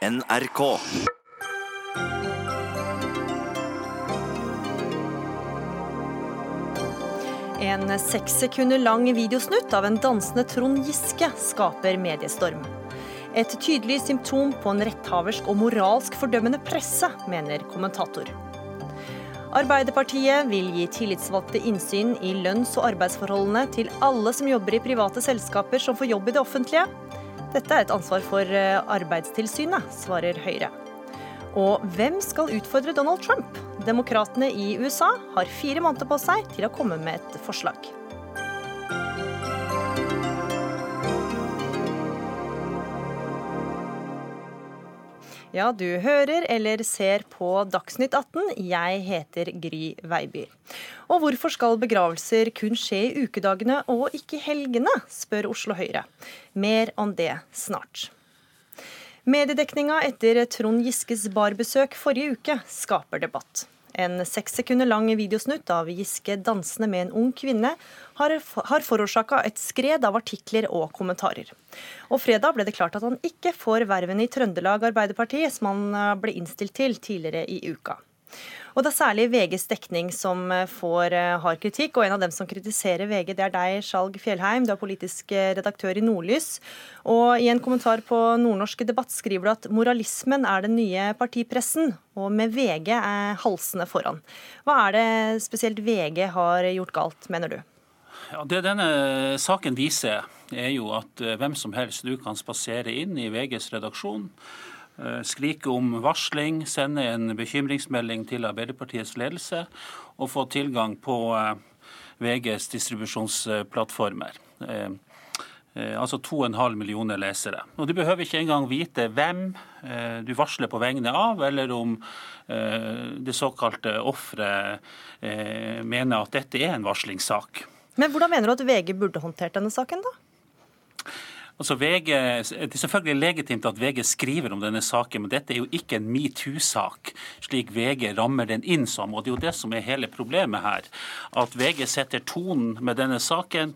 NRK. En seks sekunder lang videosnutt av en dansende Trond Giske skaper mediestorm. Et tydelig symptom på en retthaversk og moralsk fordømmende presse, mener kommentator. Arbeiderpartiet vil gi tillitsvalgte innsyn i lønns- og arbeidsforholdene til alle som jobber i private selskaper som får jobb i det offentlige. Dette er et ansvar for eh, Arbeidstilsynet, svarer Høyre. Og hvem skal utfordre Donald Trump? Demokratene i USA har fire måneder på seg til å komme med et forslag. Ja, du hører eller ser på Dagsnytt 18. Jeg heter Gry Veiby. Og hvorfor skal begravelser kun skje i ukedagene og ikke helgene, spør Oslo Høyre. Mer om det snart. Mediedekninga etter Trond Giskes barbesøk forrige uke skaper debatt. En seks sekunder lang videosnutt av Giske dansende med en ung kvinne har, har forårsaka et skred av artikler og kommentarer. Og fredag ble det klart at han ikke får verven i Trøndelag Arbeiderparti, som han eh, ble innstilt til tidligere i uka. Og det er særlig VGs dekning som eh, får eh, hard kritikk. Og en av dem som kritiserer VG, det er deg, Skjalg Fjellheim. Du er politisk eh, redaktør i Nordlys. Og i en kommentar på Nordnorsk debatt skriver du at moralismen er den nye partipressen, og med VG er halsene foran. Hva er det spesielt VG har gjort galt, mener du? Ja, det denne saken viser, er jo at hvem som helst du kan spasere inn i VGs redaksjon skrike om varsling, sende en bekymringsmelding til Arbeiderpartiets ledelse og få tilgang på eh, VGs distribusjonsplattformer. Eh, altså 2,5 millioner lesere. Og Du behøver ikke engang vite hvem du varsler på vegne av, eller om det såkalte offeret mener at dette er en varslingssak. Men Hvordan mener du at VG burde håndtert denne saken, da? Altså VG, det er selvfølgelig legitimt at VG skriver om denne saken, men dette er jo ikke en metoo-sak, slik VG rammer den inn som. og Det er jo det som er hele problemet her. At VG setter tonen med denne saken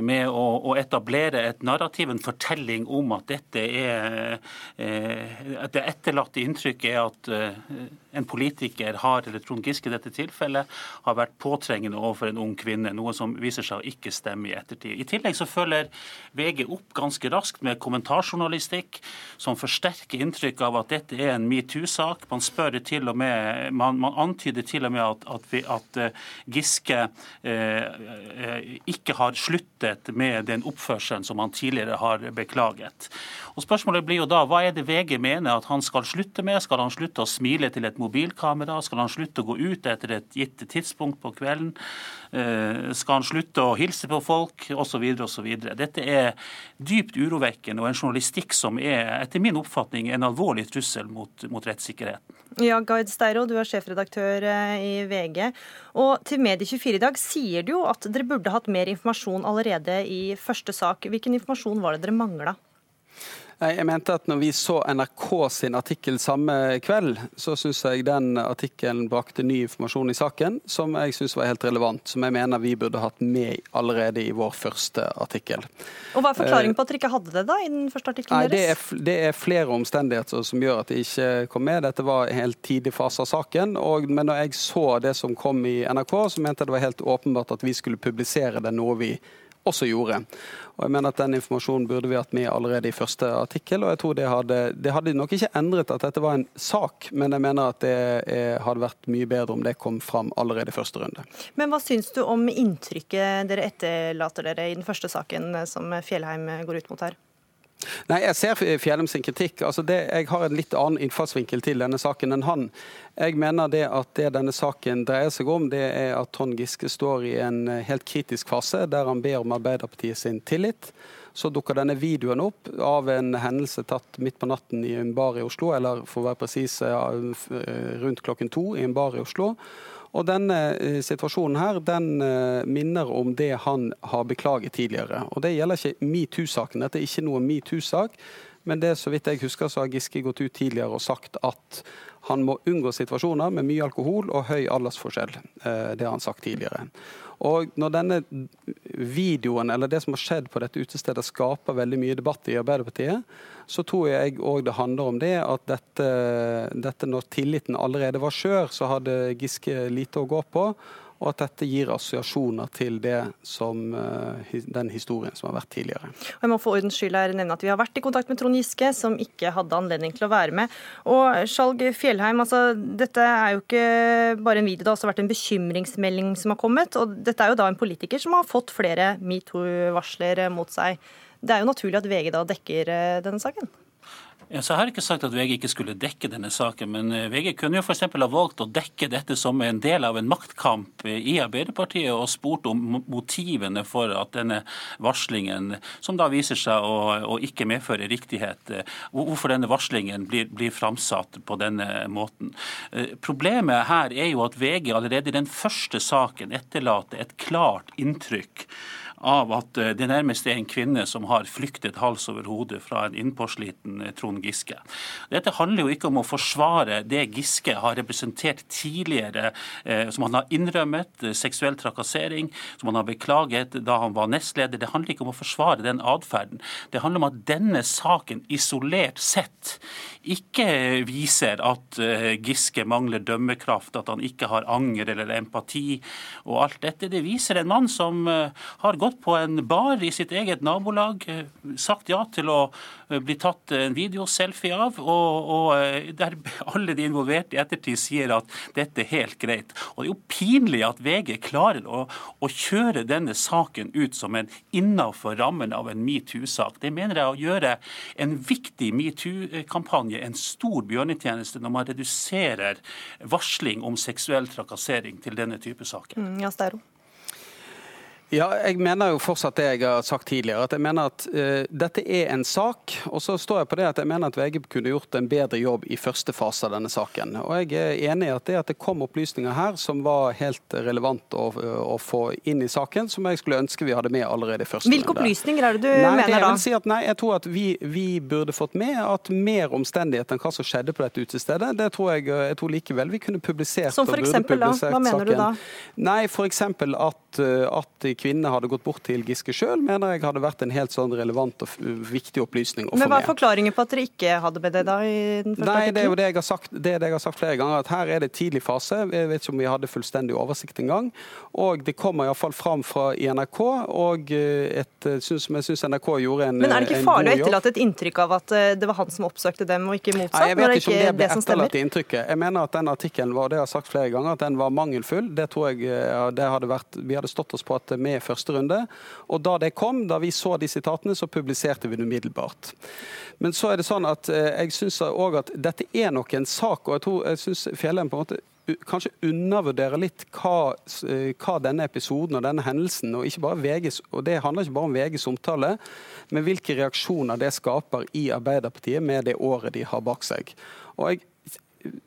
med å, å etablere et narrativ, en fortelling om at dette er eh, at Det etterlatte inntrykket er at eh, en politiker har, eller Trond Giske i dette tilfellet, har vært påtrengende overfor en ung kvinne, noe som viser seg å ikke stemme i ettertid. I tillegg så følger VG opp ganske raskt med kommentarjournalistikk som forsterker inntrykket av at dette er en metoo-sak. Man spør til og med, man, man, antyder til og med at, at, vi, at uh, Giske eh, ikke har sluttet med den oppførselen som han tidligere har beklaget. Og Spørsmålet blir jo da, hva er det VG mener at han skal slutte med? Skal han slutte å smile til et mobilkamera? Skal han slutte å gå ut etter et gitt tidspunkt på kvelden? Eh, skal han slutte å hilse på folk? Osv. osv. Dette er dypt urovekkende og en journalistikk som er etter min oppfatning en alvorlig trussel mot, mot rettssikkerheten. Ja, Gard Steiro, du er sjefredaktør eh, i VG. Og til Medie24 i dag sier du jo at dere burde hatt mer informasjon allerede i første sak. Hvilken informasjon var det dere mangla? Jeg mente at når vi så NRK sin artikkel samme kveld, så syns jeg den artikkelen brakte ny informasjon i saken som jeg syns var helt relevant. Som jeg mener vi burde hatt med allerede i vår første artikkel. Og Hva er forklaringen på at dere ikke hadde det da i den første artikkelen Nei, det er, det er, flere omstendigheter som gjør at det ikke kom med. Dette var en helt tidlig fase av saken. Og, men når jeg så det som kom i NRK, så mente jeg det var helt åpenbart at vi skulle publisere det, noe vi også gjorde. Og jeg mener at Den informasjonen burde vi hatt med allerede i første artikkel. og jeg tror Det hadde, det hadde nok ikke endret at dette var en sak, men jeg mener at det er, hadde vært mye bedre om det kom fram allerede i første runde. Men Hva syns du om inntrykket dere etterlater dere i den første saken som Fjellheim går ut mot her? Nei, Jeg ser Fjellheim sin kritikk. Altså det, jeg har en litt annen innfallsvinkel til denne saken enn han. Jeg mener det at det denne saken dreier seg om, det er at Trond Giske står i en eh, helt kritisk fase der han ber om Arbeiderpartiet sin tillit. Så dukker denne videoen opp av en hendelse tatt midt på natten i en bar i Oslo, eller for å være presis eh, rundt klokken to i en bar i Oslo. Og denne eh, situasjonen her, den eh, minner om det han har beklaget tidligere. Og det gjelder ikke metoo-saken. Dette er ikke noe metoo-sak. Men det så vidt jeg husker, så har Giske gått ut tidligere og sagt at han må unngå situasjoner med mye alkohol og høy aldersforskjell. Eh, det har han sagt tidligere. Og når denne videoen, eller det som har skjedd på dette utestedet, skaper veldig mye debatt i Arbeiderpartiet, så tror jeg òg det handler om det at dette, dette når tilliten allerede var skjør, så hadde Giske lite å gå på og at dette gir assosiasjoner til det som, eh, den historien som har vært tidligere. Jeg må for ordens skyld her nevne at Vi har vært i kontakt med Trond Giske, som ikke hadde anledning til å være med. Og Skjalg Fjellheim, altså, dette er jo ikke bare en video, det har også vært en bekymringsmelding som har kommet. og Dette er jo da en politiker som har fått flere metoo-varsler mot seg. Det er jo naturlig at VG da dekker eh, denne saken? Ja, så Jeg har ikke sagt at VG ikke skulle dekke denne saken, men eh, VG kunne jo f.eks. ha valgt å dekke dette som en del av en maktkamp i Arbeiderpartiet, og spurt om motivene for at denne varslingen, som da viser seg å, å ikke medføre riktighet, eh, hvorfor denne varslingen blir, blir framsatt på denne måten. Eh, problemet her er jo at VG allerede i den første saken etterlater et klart inntrykk av at eh, det nærmest er en kvinne som har flyktet hals over hode fra en innpåsliten eh, Trond Giske. Dette handler jo ikke om å forsvare det Giske har representert tidligere, eh, som han har innrømmet, seksuell trakassering, som han har beklaget da han var nestleder. Det handler ikke om å forsvare den atferden. Det handler om at denne saken isolert sett ikke viser at Giske mangler dømmekraft, at han ikke har anger eller empati og alt dette. Det viser en mann som har gått gått på en bar i sitt eget nabolag, eh, sagt ja til å eh, bli tatt en videoselfie av, og, og eh, der alle de involverte i ettertid sier at dette er helt greit. Og Det er jo pinlig at VG klarer å, å kjøre denne saken ut som en innafor rammen av en metoo-sak. Det mener jeg å gjøre en viktig metoo-kampanje en stor bjørnetjeneste når man reduserer varsling om seksuell trakassering til denne type saker. Mm, ja, Stero. Ja, jeg mener jo fortsatt det jeg har sagt tidligere. at jeg mener at uh, Dette er en sak. og så står jeg på det at jeg mener at VG kunne gjort en bedre jobb i første fase av denne saken. Og Jeg er enig i at det at det kom opplysninger her som var helt relevant å, å få inn i saken, som jeg skulle ønske vi hadde med allerede i første Hvilke runde. opplysninger er det du nei, mener det da? Si at, nei, jeg tror at vi, vi, burde fått med at mer omstendighet enn hva som skjedde på dette utestedet. Det tror jeg, jeg tror likevel vi kunne publisert. Som for eksempel, da? Hva mener saken. du da? Nei, for eksempel at, at kvinnene hadde gått bort til Giske sjøl, mener jeg hadde vært en helt sånn relevant og viktig opplysning å få med. Men Hva er forklaringen på at dere ikke hadde med det da? i den første Nei, Det er jo det jeg har sagt, det det jeg har sagt flere ganger, at her er det tidlig fase. Jeg vet ikke om vi hadde fullstendig oversikt engang. Og det kommer iallfall fram fra i NRK, og eh, et, eh, synes, jeg syns NRK gjorde en god jobb. Men er det ikke farlig å etterlate et inntrykk av at eh, det var han som oppsøkte dem, og ikke motsatt? Nei, jeg vet ikke om det ble etterlatt i inntrykket. Jeg mener at den artikkelen var, det jeg har sagt flere ganger, at den var mangelfull. Det tror jeg det hadde vært, vi hadde stått oss på at med i første runde. Og da det kom, da vi så de sitatene, så publiserte vi det umiddelbart. Men så er det sånn at eh, jeg syns òg at dette er nok en sak, og jeg tror jeg syns Fjellheim på en måte kanskje undervurderer litt hva, eh, hva, denne episoden og denne hendelsen, og, ikke bare VGs, og det handler ikke bare om VGs omtale, men hvilke reaksjoner det skaper i Arbeiderpartiet med det året de har bak seg. Og jeg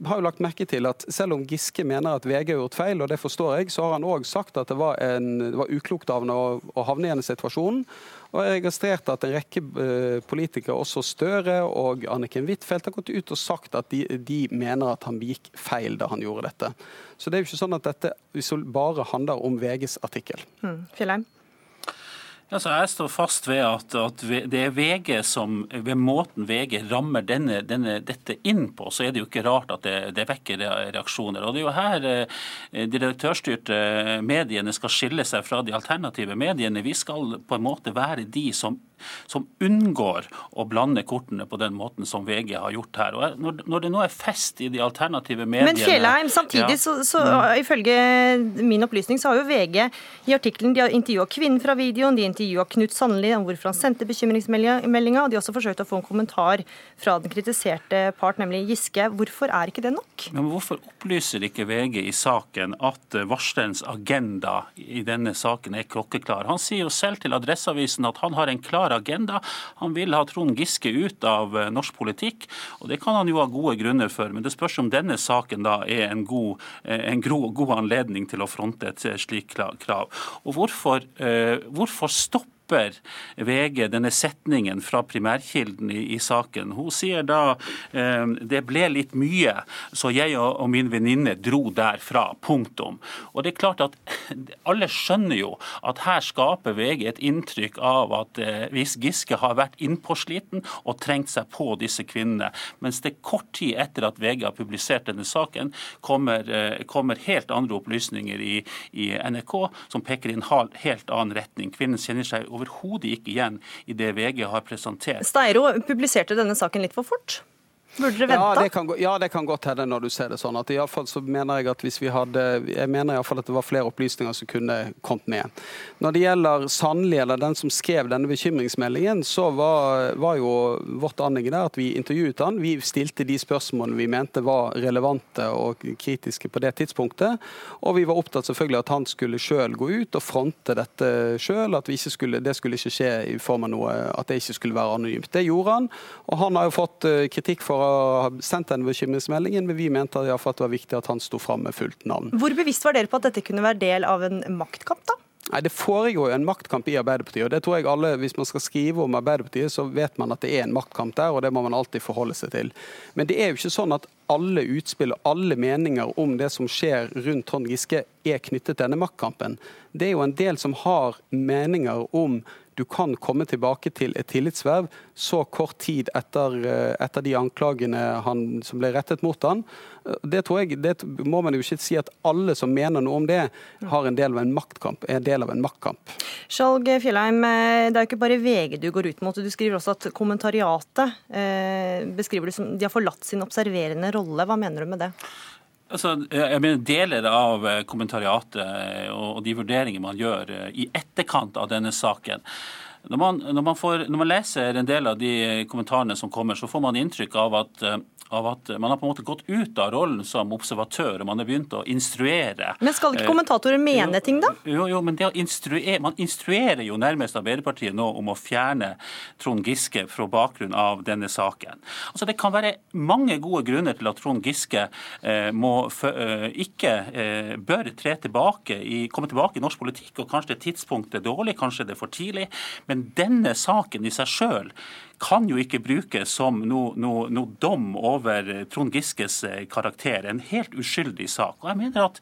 har jo lagt merke til at selv om Giske mener at VG har gjort feil, og det forstår jeg, så har han òg sagt at det var, en, det var uklokt av ham å, å, havne i denne situasjonen. Og jeg registrerte at en rekke uh, politikere, også Støre og Anniken Huitfeldt, har gått ut og sagt at de, de, mener at han begikk feil da han gjorde dette. Så det er jo ikke sånn at dette bare handler om VGs artikkel. Mm. Altså, jeg står fast ved at, at, det er VG som, ved måten VG rammer denne, denne, dette inn på, så er det jo ikke rart at det, det vekker reaksjoner. Og Det er jo her eh, de redaktørstyrte mediene skal skille seg fra de alternative mediene. Vi skal på en måte være de som som unngår å blande kortene på den måten som VG har gjort her. Og når, når det nå er fest i de alternative mediene Men Fjellheim, samtidig ja. så, så mm. ifølge min opplysning så har jo VG i artikkelen de har intervjua kvinnen fra videoen, de intervjua Knut Sandli om hvorfor han sendte bekymringsmeldinga, og de har også forsøkt å få en kommentar fra den kritiserte part, nemlig Giske. Hvorfor er ikke det nok? Men Hvorfor opplyser ikke VG i saken at varslerens agenda i denne saken er klokkeklar? Han sier jo selv til Adresseavisen at han har en klar klar agenda. Han vil ha Trond Giske ut av eh, norsk politikk, og det kan han jo ha gode grunner for. Men det spørs om denne saken da er en god, eh, en god anledning til å fronte et slikt krav. Og hvorfor, eh, hvorfor stoppe dropper VG denne setningen fra primærkilden i, i saken. Hun sier da eh, det ble litt mye, så jeg og, og min venninne dro derfra. Punktum. Og det er klart at Alle skjønner jo at her skaper VG et inntrykk av at eh, hvis Giske har vært innpåsliten og trengt seg på disse kvinnene, mens det kort tid etter at VG har publisert denne saken, kommer, eh, kommer helt andre opplysninger i, i NRK som peker i en helt annen retning. Kvinnen kjenner seg overhodet ikke igjen i det VG har presentert. Steiro publiserte denne saken litt for fort? Burde dere vente? Ja, det kan, ja, det kan godt hende når du ser det sånn. At i fall så mener Jeg at hvis vi hadde, jeg mener i fall at det var flere opplysninger som kunne kommet med. Når det gjelder Sandli, eller den som skrev denne bekymringsmeldingen, så var, var jo vårt anliggende at vi intervjuet han. Vi stilte de spørsmålene vi mente var relevante og kritiske på det tidspunktet. Og vi var opptatt selvfølgelig at han skulle sjøl gå ut og fronte dette sjøl. At skulle, det skulle ikke skje i form av noe, at det ikke skulle være anonymt. Det gjorde han. Og han har jo fått eh, kritikk for ha sendt den bekymringsmeldingen, men vi mente at det var viktig at han sto fram med fullt navn. Hvor bevisst var dere på at dette kunne være del av en maktkamp, da? Nei, Det foregår jo en maktkamp i Arbeiderpartiet. og det tror jeg alle, Hvis man skal skrive om Arbeiderpartiet, så vet man at det er en maktkamp der, og det må man alltid forholde seg til. Men det er jo ikke sånn at alle utspill og alle meninger om det som skjer rundt Trond Giske, er knyttet til denne maktkampen. Det er jo en del som har meninger om du kan komme tilbake til et tillitsverv så kort tid etter, eh, etter de anklagene han, som ble rettet mot han. Det, tror jeg, det må man jo ikke si at alle som mener noe om det, har en del av en maktkamp. er en del av en maktkamp. Skjalg Fjellheim, eh, det er jo ikke bare VG du går ut mot. Du skriver også at kommentariatet eh, beskriver det som de har forlatt sin observerende rolle. Hva mener du med det? Altså, jeg mener Deler av eh, kommentariatet eh, og de vurderinger man gjør eh, i etterkant av denne saken, når man, når, man får, når man, leser en del av de kommentarene som kommer, så får man inntrykk av at av at man har på en måte gått ut av rollen som observatør og man har begynt å instruere. Men skal ikke kommentatorer mene jo, ting, da? Jo, jo, men instruere, man instruerer jo nærmest Arbeiderpartiet nå om å fjerne Trond Giske fra bakgrunn av denne saken. Altså Det kan være mange gode grunner til at Trond Giske eh, må, eh, ikke eh, bør tre tilbake i, komme tilbake i norsk politikk, og kanskje tidspunktet er dårlig, kanskje det er for tidlig, men denne saken i seg sjøl kan jo ikke brukes som noe, no, no dom over Trond Giskes eh, karakter. En helt uskyldig sak. Og jeg mener at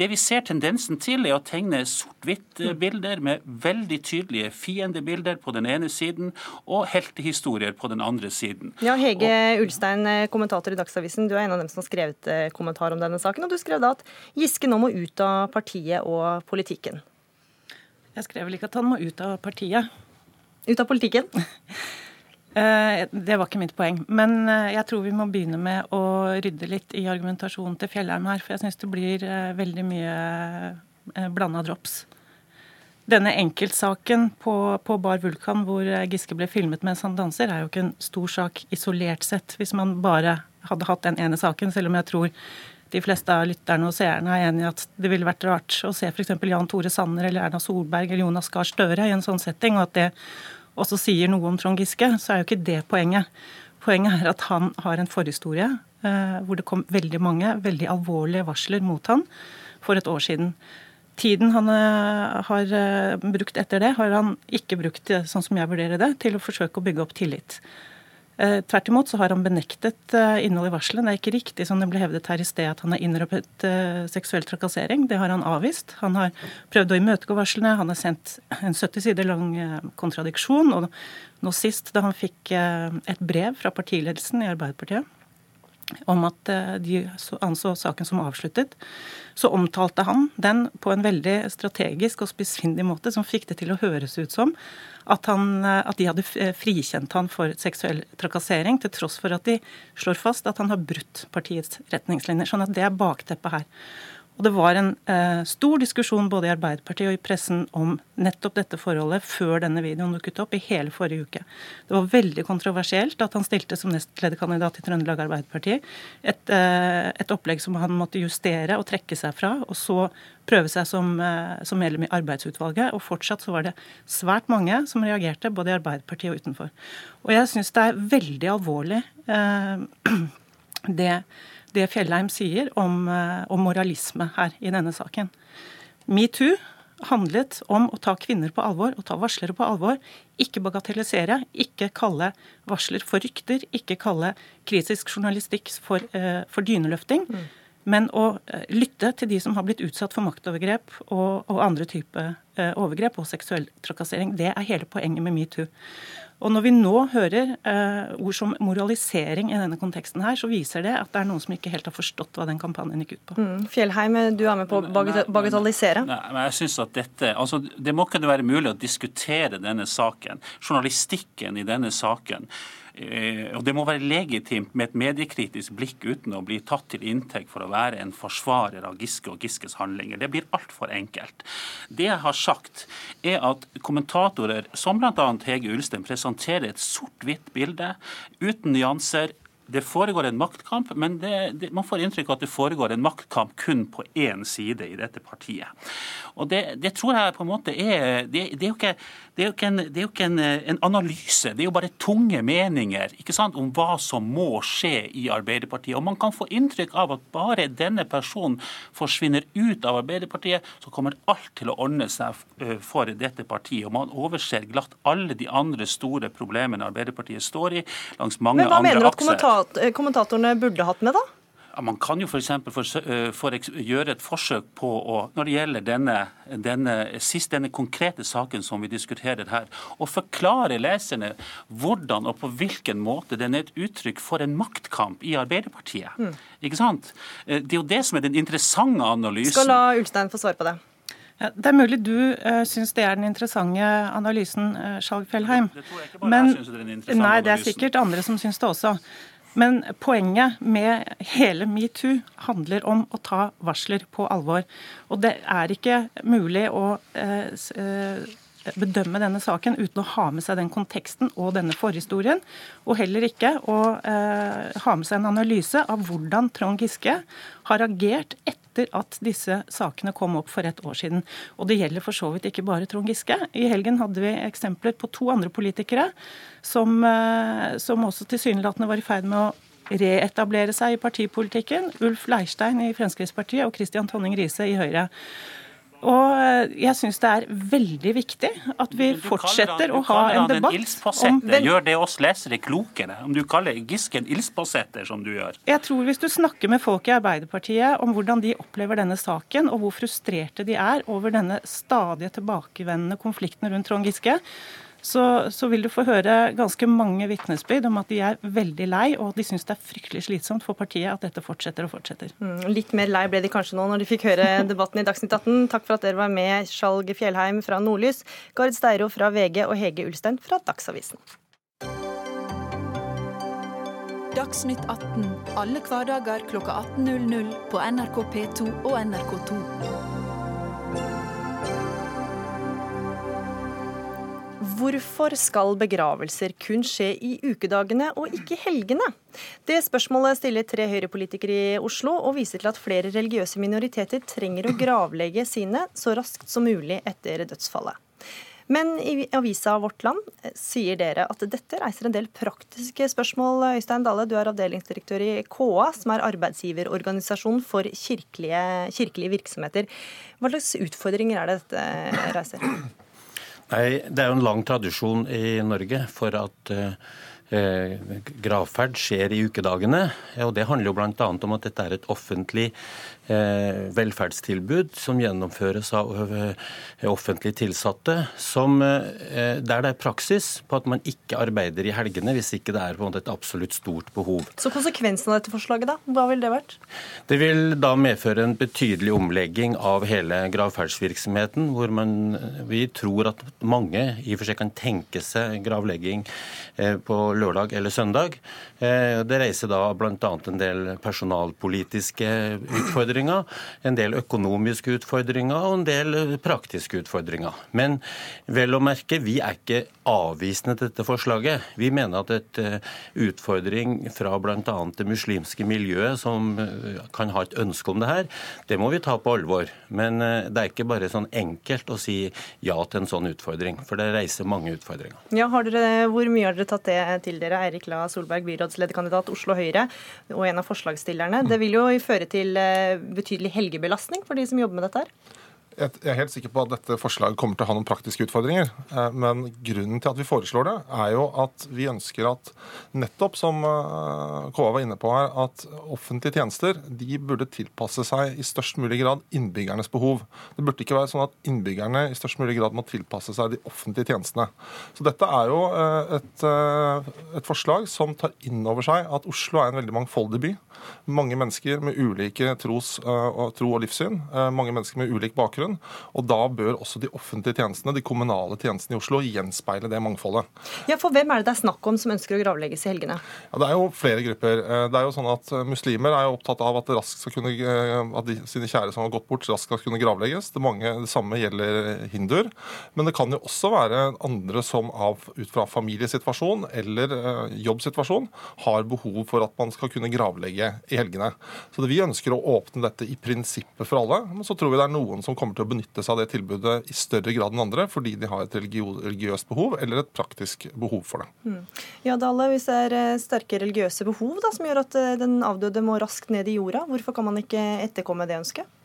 det vi ser tendensen til, er å tegne sort-hvitt-bilder med veldig tydelige fiendebilder på den ene siden og heltehistorier på den andre siden. Ja, Hege Ulstein, eh, kommentator i Dagsavisen, du er en av dem som har skrevet eh, kommentar om denne saken. og Du skrev da at Giske nå må ut av partiet og politikken. Jeg skrev vel ikke at han må ut av partiet. Ut av politikken? Eh, det var ikke mitt poeng. Men eh, jeg tror vi må begynne med å rydde litt i argumentasjonen til Fjellheim her. For jeg syns det blir eh, veldig mye blanda drops. Denne enkeltsaken på, på, Bar Vulkan hvor Giske ble filmet mens han danser, er jo ikke en stor sak isolert sett, hvis man bare hadde hatt den ene saken. Selv om jeg tror de fleste av lytterne og seerne er enig i at det ville vært rart å se f.eks. Jan Tore Sanner eller Erna Solberg eller Jonas Gahr Støre i en sånn setting, og at det også sier noe om Trond Giske, så er jo ikke det poenget. Poenget er at han har en forhistorie eh, hvor det kom veldig mange veldig alvorlige varsler mot han for et år siden. Tiden han eh, har eh, brukt etter det, har han ikke brukt, sånn som jeg vurderer det, til å forsøke å bygge opp tillit. Eh, tvert imot så har han benektet eh, innholdet i varselet. Det er ikke riktig som det ble hevdet her i sted at han har innrøpet eh, seksuell trakassering. Det har han avvist. Han har prøvd å imøtegå varslene. Han har sendt en 70 sider lang kontradiksjon. Og nå sist, da han fikk et brev fra partiledelsen i Arbeiderpartiet om at de anså saken som avsluttet, så omtalte han den på en veldig strategisk og spissfindig måte som fikk det til å høres ut som at, han, eh, at, de hadde eh, frikjent han for seksuell trakassering, til tross for at de slår fast at han har brutt partiets retningslinjer. Sånn at det er bakteppet her. Og Det var en eh, stor diskusjon både i Arbeiderpartiet og i pressen om nettopp dette forholdet før denne videoen dukket opp i hele forrige uke. Det var veldig kontroversielt at han stilte som nestlederkandidat i Trøndelag Arbeiderparti et, eh, et, opplegg som han måtte justere og trekke seg fra, og så prøve seg som, eh, som medlem i arbeidsutvalget. Og fortsatt så var det svært mange som reagerte, både i Arbeiderpartiet og utenfor. Og jeg syns det er veldig alvorlig eh, det det Fjellheim sier om, eh, om moralisme her i denne saken. Metoo handlet om å ta kvinner på alvor og ta varslere på alvor. Ikke bagatellisere, ikke kalle varsler for rykter, ikke kalle kritisk journalistikk for, uh, for dyneløfting. Mm. Men å uh, lytte til de som har blitt utsatt for maktovergrep og, og andre typer uh, overgrep og seksuell trakassering. Det er hele poenget med metoo. Og når vi nå hører eh, ord som moralisering i denne konteksten her, så viser det at det er noen som ikke helt har forstått hva den kampanjen gikk ut på. Mm. Fjellheim, du er med på å bagatellisere. Nei, men jeg synes at dette, altså Det må kunne være mulig å diskutere denne saken, journalistikken i denne saken. Eh, og Det må være legitimt med et mediekritisk blikk uten å bli tatt til inntekt for å være en forsvarer av Giske og Giskes handlinger. Det blir altfor enkelt. Det jeg har sagt, er at kommentatorer som bl.a. Hege Ulstein presenterer et sort-hvitt bilde uten nyanser, det foregår en maktkamp, men det, det, man får inntrykk av at det foregår en maktkamp kun på én side i dette partiet. Og Det, det tror jeg på en måte er Det, det er jo ikke, er jo ikke, en, er jo ikke en, en, analyse, det er jo bare tunge meninger ikke sant, om hva som må skje i Arbeiderpartiet. Og Man kan få inntrykk av at bare denne personen forsvinner ut av Arbeiderpartiet, så kommer alt til å ordne seg eh, for dette partiet. Og Man overser glatt alle de andre store problemene Arbeiderpartiet står i, langs mange andre akser. Men Hva mener du at eh, kommentatorene burde hatt med, da? Man kan jo f.eks. For, for, for, gjøre et forsøk på å, når det gjelder denne, denne, sist, denne konkrete saken som vi diskuterer her, å forklare leserne hvordan og på hvilken måte den er et uttrykk for en maktkamp i Arbeiderpartiet. Mm. Ikke sant? Eh, det er jo det som er den interessante analysen. Skal la Ulstein få svare på det. Det er mulig du uh, syns det er den interessante analysen, uh, Skjalg Fjellheim. Det tror jeg ikke bare Men, jeg synes det er den interessante analysen. Nei, det er sikkert andre som syns det også. Men poenget med hele metoo handler om å ta varsler på alvor. Og det er ikke mulig å eh, eh, bedømme denne saken uten å ha med seg den konteksten og denne forhistorien. Og heller ikke å eh, ha med seg en analyse av hvordan Trond Giske har agert etter at disse sakene kom opp for et år siden. Og det gjelder for så vidt ikke bare Trond Giske. I helgen hadde vi eksempler på to andre politikere som, eh, som også tilsynelatende var i ferd med å reetablere seg i partipolitikken. Ulf Leirstein i Fremskrittspartiet og Christian Tonning Riise i Høyre. Og eh, jeg syns det er veldig viktig at vi fortsetter å ha en debatt om Gjør det oss lesere klokere, om du kaller Giske en ildspåsetter, som du gjør? Jeg tror hvis du snakker med folk i Arbeiderpartiet om hvordan de opplever denne saken, og hvor frustrerte de er over denne stadige tilbakevendende konflikten rundt Trond Giske, så, så, vil du få høre ganske mange vitnesbyrd om at de er veldig lei, og de syns det er fryktelig slitsomt for partiet at dette fortsetter og fortsetter. Mm, litt mer lei ble de kanskje nå når de fikk høre debatten i Dagsnytt 18. Takk for at dere var med, Skjalg Fjellheim fra Nordlys, Gard Steiro fra VG og Hege Ulstein fra Dagsavisen. Dagsnytt 18 alle hverdager kl 18.00 på NRK P2 og NRK2. Hvorfor skal begravelser kun skje i ukedagene og ikke helgene? Det spørsmålet stiller tre Høyre-politikere i Oslo, og viser til at flere religiøse minoriteter trenger å gravlegge sine så raskt som mulig etter dødsfallet. Men i avisa Vårt Land sier dere at dette reiser en del praktiske spørsmål. Øystein Dale, du er avdelingsdirektør i KA, som er arbeidsgiverorganisasjon for kirkelige, kirkelige virksomheter. Hva slags utfordringer er det dette reiser? Nei, Det er jo en lang tradisjon i Norge for at eh, gravferd skjer i ukedagene. og Det handler jo bl.a. om at dette er et offentlig velferdstilbud som gjennomføres av eh, offentlig tilsatte, som, eh, der det er praksis på at man ikke arbeider i helgene hvis ikke det er et absolutt stort behov. Så konsekvensen av dette forslaget, da? Hva vil det vært? Det vil da medføre en betydelig omlegging av hele gravferdsvirksomheten, hvor man, vi tror at mange i og for seg kan tenke seg gravlegging eh, på lørdag eller søndag. Eh, det reiser da bl.a. en del personalpolitiske utfordringer, en del økonomiske utfordringer og en del praktiske utfordringer. Men vel å merke, vi er ikke avvisende til dette forslaget. Vi mener at et eh, utfordring fra bl.a. det muslimske miljøet, som kan ha et ønske om det her, det må vi ta på alvor. Men det er ikke bare sånn enkelt å si ja til en sånn utfordring, for det reiser mange utfordringer. Ja, dere, hvor mye har dere tatt det til dere, Eirik La Solberg, byrådslederkandidat Oslo Høyre og en av forslagsstillerne. Det vil jo føre til eh, betydelig helgebelastning for de som jobber med dette her? Jeg er helt sikker på at dette forslaget kommer til å ha noen praktiske utfordringer. Eh, men grunnen til at vi foreslår det, er jo at vi ønsker at nettopp som eh, KA var inne på her, at offentlige tjenester de burde tilpasse seg i størst mulig grad innbyggernes behov. Det burde ikke være sånn at innbyggerne i størst mulig grad må tilpasse seg de offentlige tjenestene. Så dette er jo eh, et, et forslag som tar inn over seg at Oslo er en veldig mangfoldig by. Mange mennesker med ulike tros, tro og livssyn. Mange mennesker med ulik bakgrunn samfunn. Og da bør også de offentlige tjenestene, de kommunale tjenestene i Oslo, gjenspeile det mangfoldet. Ja, For hvem er det det er snakk om som ønsker å gravlegges i helgene? Ja, Det er jo flere grupper. Eh, det er jo sånn at eh, Muslimer er jo opptatt av at, raskt skal kunne, eh, at de, sine kjære som har gått bort, raskt skal kunne gravlegges. Det, mange, det samme gjelder hinduer. Men det kan jo også være andre som av, ut fra familiesituasjon eller jobbsituasjon har behov for at man skal kunne gravlegge i helgene. Så det, Vi ønsker å åpne dette i prinsippet for alle. Men så tror vi det er noen som kommer til til å benytte seg av det tilbudet i større grad enn andre, fordi de har et religiøst behov eller et praktisk behov for det. Mm. Ja, Dale, Hvis det er eh, sterke religiøse behov da, som gjør at eh, den avdøde må raskt ned i jorda, hvorfor kan man ikke etterkomme det ønsket?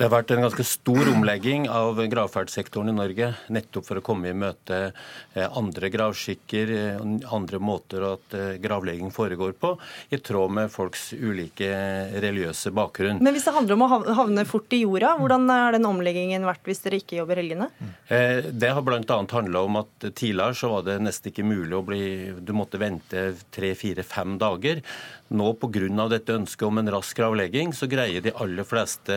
Det har vært en ganske stor omlegging av gravferdssektoren i Norge, nettopp for å komme i møte eh, andre gravskikker, eh, andre måter at eh, gravlegging foregår på, i tråd med folks ulike religiøse bakgrunn. Men hvis det handler om å havne fort i jorda, hvordan har den omleggingen vært hvis dere ikke jobber helgene? Det har bl.a. handla om at tidligere så var det nesten ikke mulig å bli Du måtte vente tre, fire, fem dager. Nå pga. dette ønsket om en rask gravlegging, så greier de aller fleste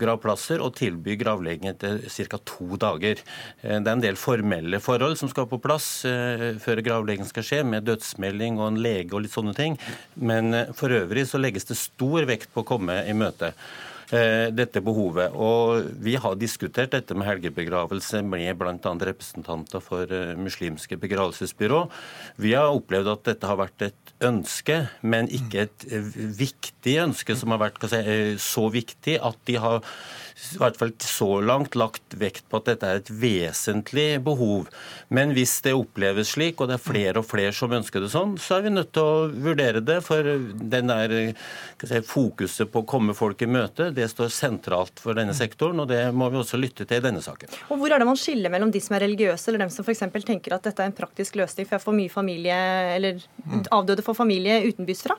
gravplasser og tilby gravlegging etter ca. to dager. Eh, det er en del formelle forhold som skal på plass eh, før gravlegging skal skje, med dødsmelding og en lege og litt sånne ting. Men for øvrig så legges det stor vekt på å komme i møte. Eh, dette behovet. Og Vi har diskutert dette med helgebegravelse med bl.a. representanter for eh, muslimske begravelsesbyrå. Vi har opplevd at dette har vært et ønske, men ikke et eh, viktig ønske som har vært si, så viktig at de har i hvert fall så langt lagt vekt på at dette er et vesentlig behov. Men hvis det oppleves slik, og det er flere og flere som ønsker det sånn, så er vi nødt til å vurdere det. For den der si, fokuset på å komme folk i møte, det står sentralt for denne sektoren, og det må vi også lytte til i denne saken. Og Hvor er det man skiller mellom de som er religiøse, eller dem som f.eks. tenker at dette er en praktisk løsning for jeg får mye familie, eller avdøde får familie utenbys fra?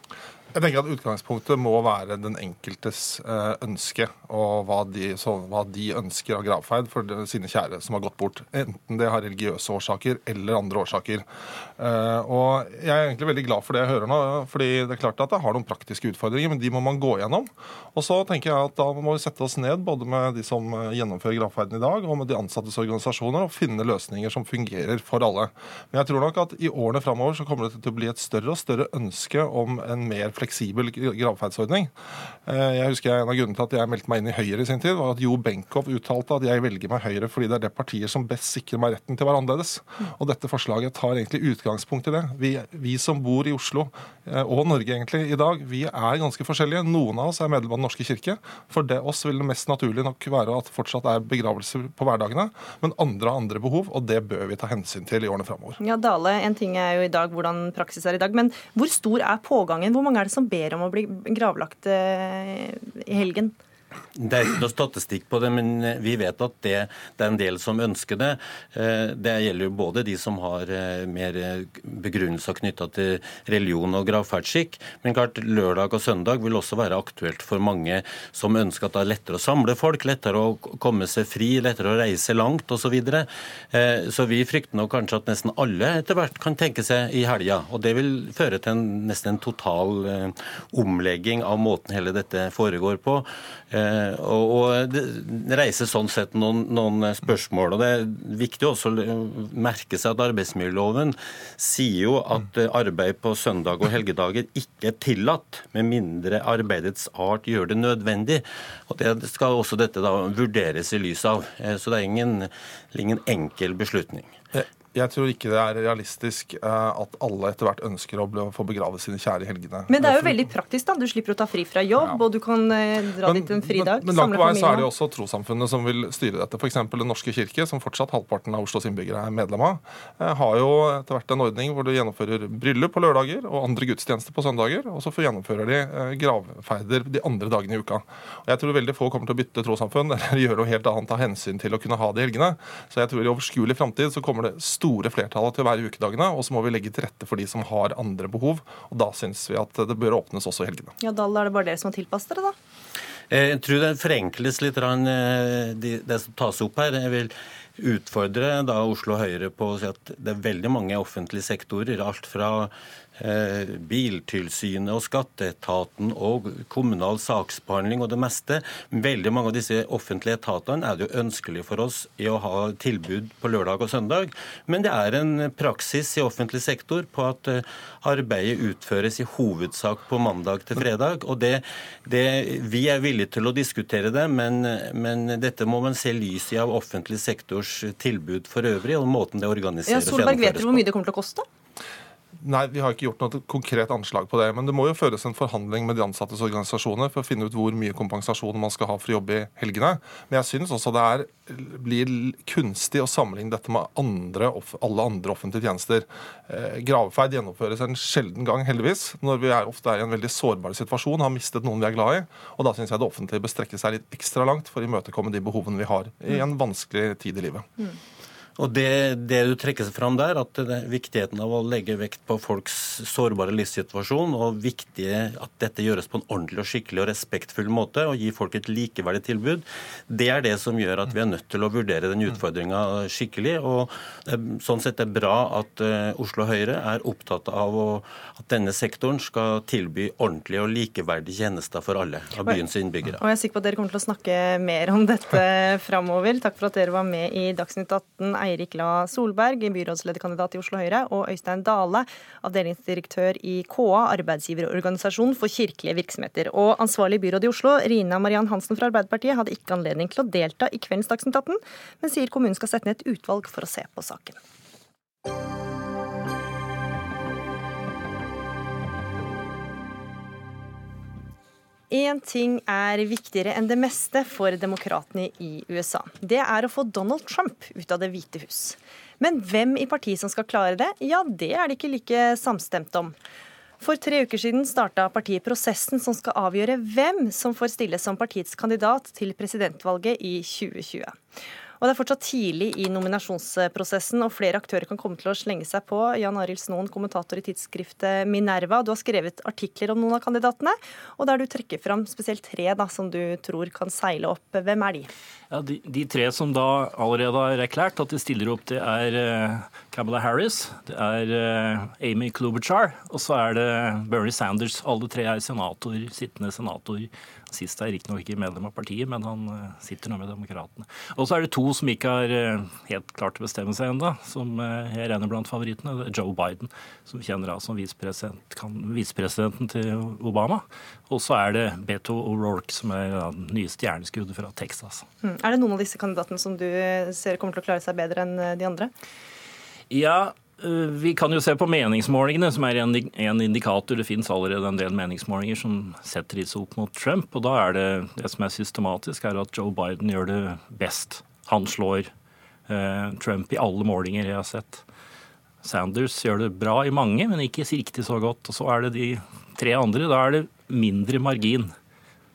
Jeg tenker at Utgangspunktet må være den enkeltes eh, ønske og hva de, så, hva de ønsker av gravferd for sine kjære som har gått bort. Enten det har religiøse årsaker eller andre årsaker. Eh, og Jeg er egentlig veldig glad for det jeg hører nå. fordi det er klart at det har noen praktiske utfordringer, men de må man gå gjennom. Og så tenker jeg at Da må vi sette oss ned både med de som eh, gjennomfører gravferden i dag, og med de ansattes organisasjoner, og finne løsninger som fungerer for alle. Men jeg tror nok at i årene framover så kommer det til å bli et større og større ønske om en mer fleksibel gravferdsordning. Eh, jeg husker En av grunnene til at jeg meldte meg inn i Høyre i sin tid, var at Jo Benkow uttalte at jeg velger meg Høyre fordi det er det partiet som best sikrer meg retten til å være annerledes. Og dette forslaget tar egentlig utgangspunkt i det. Vi, vi som bor i Oslo, eh, og Norge egentlig i dag, vi er ganske forskjellige. Noen av oss er medlem av Den norske kirke. For det oss vil det mest naturlig nok være at fortsatt er begravelser på hverdagene. Men andre har andre behov, og det bør vi ta hensyn til i årene framover. Ja, Dale, en ting er jo i dag hvordan praksis er i dag, men hvor stor er pågangen? Hvor mange er det som ber om å bli gravlagt eh, i helgen? Det er ikke noe statistikk på det, men vi vet at det, det, er en del som ønsker det. Eh, det gjelder jo både de som har eh, mer begrunnelser knytta til religion og gravferdsskikk. Men klart, lørdag og søndag vil også være aktuelt for mange som ønsker at det er lettere å samle folk, lettere å komme seg fri, lettere å reise langt osv. Så, videre. Eh, så vi frykter nok kanskje at nesten alle etter hvert kan tenke seg i helga. Og det vil føre til en, nesten en total omlegging av måten hele dette foregår på. Eh, og Det reiser sånn sett noen, noen, spørsmål. og Det er viktig også å merke seg at arbeidsmiljøloven sier jo at arbeid på søndag og helgedager ikke er tillatt, med mindre arbeidets art gjør det nødvendig. Og Det skal også dette da vurderes i lys av. Eh, så det er ingen, ingen enkel beslutning. Jeg tror ikke det er realistisk eh, at alle etter hvert ønsker å få begrave sine kjære i helgene. Men det er jo veldig praktisk, da. Du slipper å ta fri fra jobb, og du kan eh, dra dit en fridag. Men, men langt på vei så er det jo også trossamfunnet som vil styre dette. F.eks. Den norske kirke, som fortsatt halvparten av Oslos innbyggere er medlem av, eh, har jo etter hvert en ordning hvor du gjennomfører bryllup på lørdager og andre gudstjenester på søndager, og så gjennomfører de gravferder de andre dagene i uka. Og Jeg tror veldig få kommer til å bytte trossamfunn eller gjøre noe helt annet av hensyn til å kunne ha det i helgene. Så jeg tror i overskuelig framtid så kommer det store flertallet til å være i ukedagene, og så må vi legge til rette for de som har andre behov. Og da syns vi at det bør åpnes også i helgene. Ja, da er det bare dere som har tilpasset dere, da. Eh, Jeg tror det forenkles litt eh, de- det som tas opp her. Jeg vil utfordre da Oslo Høyre på å si at det er veldig mange offentlige sektorer. Alt fra Biltilsynet og skatteetaten og kommunal saksbehandling og det meste. Veldig mange av disse offentlige etatene er det jo ønskelig for oss i å ha tilbud på lørdag og søndag. Men det er en praksis i offentlig sektor på at eh, arbeidet utføres i hovedsak på mandag til fredag. og det, det, Vi er villige til å diskutere det, men, men dette må man se lys i av offentlig sektors tilbud for øvrig, og måten det organiseres ja, Solberg, vet du dere hvor mye det kommer til å koste? Nei, vi har ikke gjort noe konkret anslag på det. Men det må jo føres en forhandling med de ansattes organisasjoner for å finne ut hvor mye kompensasjon man skal ha for å jobbe i helgene. Men jeg synes også det er, blir kunstig å sammenligne dette med andre, alle andre offentlige tjenester. Eh, gjennomføres en sjelden gang, heldigvis, når vi er, ofte er i en veldig sårbar situasjon, har mistet noen vi er glad i. Og da syns jeg det offentlige bør strekke seg litt ekstra langt for å imøtekomme de behovene vi har i en vanskelig tid i livet. Og det, det du trekker fram der, at det er viktigheten av å legge vekt på folks sårbare livssituasjon, og viktige at dette gjøres på en ordentlig og skikkelig og respektfull måte, og gi folk et likeverdig tilbud, det er det som gjør at vi er nødt til å vurdere den utfordringa skikkelig. Og er sånn sett er det bra at eh, Oslo Høyre er opptatt av å, at denne sektoren skal tilby ordentlige og likeverdige tjenester for alle av byens innbyggere. Og jeg er sikker på at dere kommer til å snakke mer om dette framover. Takk for at dere var med i Dagsnytt 18. Eirik La Solberg, byrådslederkandidat i Oslo Høyre, og Øystein Dale, avdelingsdirektør i KA, arbeidsgiverorganisasjon for kirkelige virksomheter. Og ansvarlig byråd i Oslo, Rina Mariann Hansen fra Arbeiderpartiet, hadde ikke anledning til å delta i kveldens Dagsnytt 18, men sier kommunen skal sette ned et utvalg for å se på saken. Én ting er viktigere enn det meste for demokratene i USA. Det er å få Donald Trump ut av Det hvite hus. Men hvem i partiet som skal klare det, ja, det er de ikke like samstemt om. For tre uker siden starta partiet prosessen som skal avgjøre hvem som får stille som partiets kandidat til presidentvalget i 2020. Og Det er fortsatt tidlig i nominasjonsprosessen, og flere aktører kan komme til å slenge seg på. Jan Arild Snoen, kommentator i tidsskriftet Minerva, du har skrevet artikler om noen av kandidatene, og der du trekker fram spesielt tre da, som du tror kan seile opp. Hvem er de? Ja, de, de tre som da allerede har erklært at de stiller opp, det er eh, Kamala Harris, det er eh, Amy Klobuchar, og så er det Bernie Sanders. Alle tre er senator, sittende senator. Sist er riktignok ikke medlem av partiet, men han eh, sitter nå med Demokratene. Og så er det to som ikke har eh, helt klart å bestemme seg ennå, som eh, jeg regner blant favorittene. Joe Biden, som kjenner av som visepresident, visepresidenten til Obama. Og så er det Beto O'Rourke, som er den nye stjerneskuddet fra Texas. Mm. Er det noen av disse kandidatene som du ser kommer til å klare seg bedre enn de andre? Ja, vi kan jo se på meningsmålingene, som er en, en indikator. Det finnes allerede en del meningsmålinger som setter disse opp mot Trump. Og da er det det som er systematisk, er at Joe Biden gjør det best. Han slår eh, Trump i alle målinger jeg har sett. Sanders gjør det bra i mange, men ikke riktig så godt. Og så er det de tre andre. Da er det mindre margin.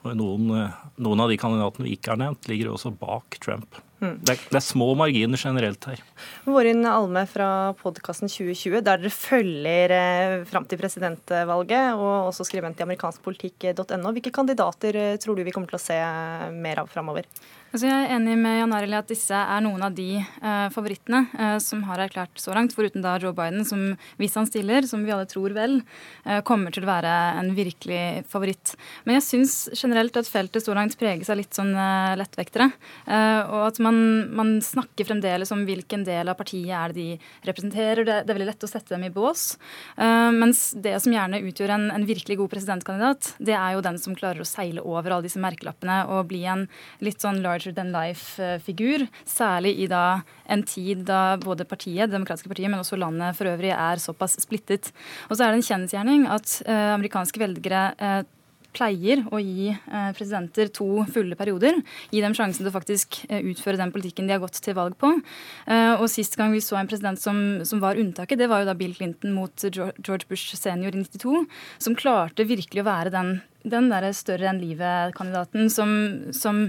Og noen, eh, noen av de kandidatene vi ikke har nevnt, ligger også bak Trump. Det, er, det er små marginer generelt her. Vårin Alme fra podkasten 2020, der dere følger eh, fram til presidentvalget, og også skribent i amerikanskpolitikk.no. Hvilke kandidater eh, tror du vi kommer til å se mer av framover? Altså jeg er enig med Jan Arild i at disse er noen av de eh, favorittene eh, som har erklært så langt, foruten da Joe Biden, som hvis han stiller, som vi alle tror vel, eh, kommer til å være en virkelig favoritt. Men jeg syns generelt at feltet så langt preges av litt sånn eh, lettvektere. eh, og at man, man snakker fremdeles om hvilken del av partiet er det de representerer. Det, det er veldig lett å sette dem i bås. Eh, mens det som gjerne utgjør en, en virkelig god presidentkandidat, det er jo den som klarer å seile over alle disse merkelappene og bli en litt sånn large larger than life-figur. Særlig i da en tid da både partiet, det demokratiske partiet, men også landet for øvrig er såpass splittet. Og så er det en kjensgjerning at eh, amerikanske velgere eh, pleier å gi eh, presidenter to fulle perioder. Gi dem sjansen til å faktisk eh, utføre den politikken de har gått til valg på. Eh, og Sist gang vi så en president som, som var unntaket, det var jo da Bill Clinton mot George Bush senior i 92, som klarte virkelig å være den den der større enn livet-kandidaten som, som,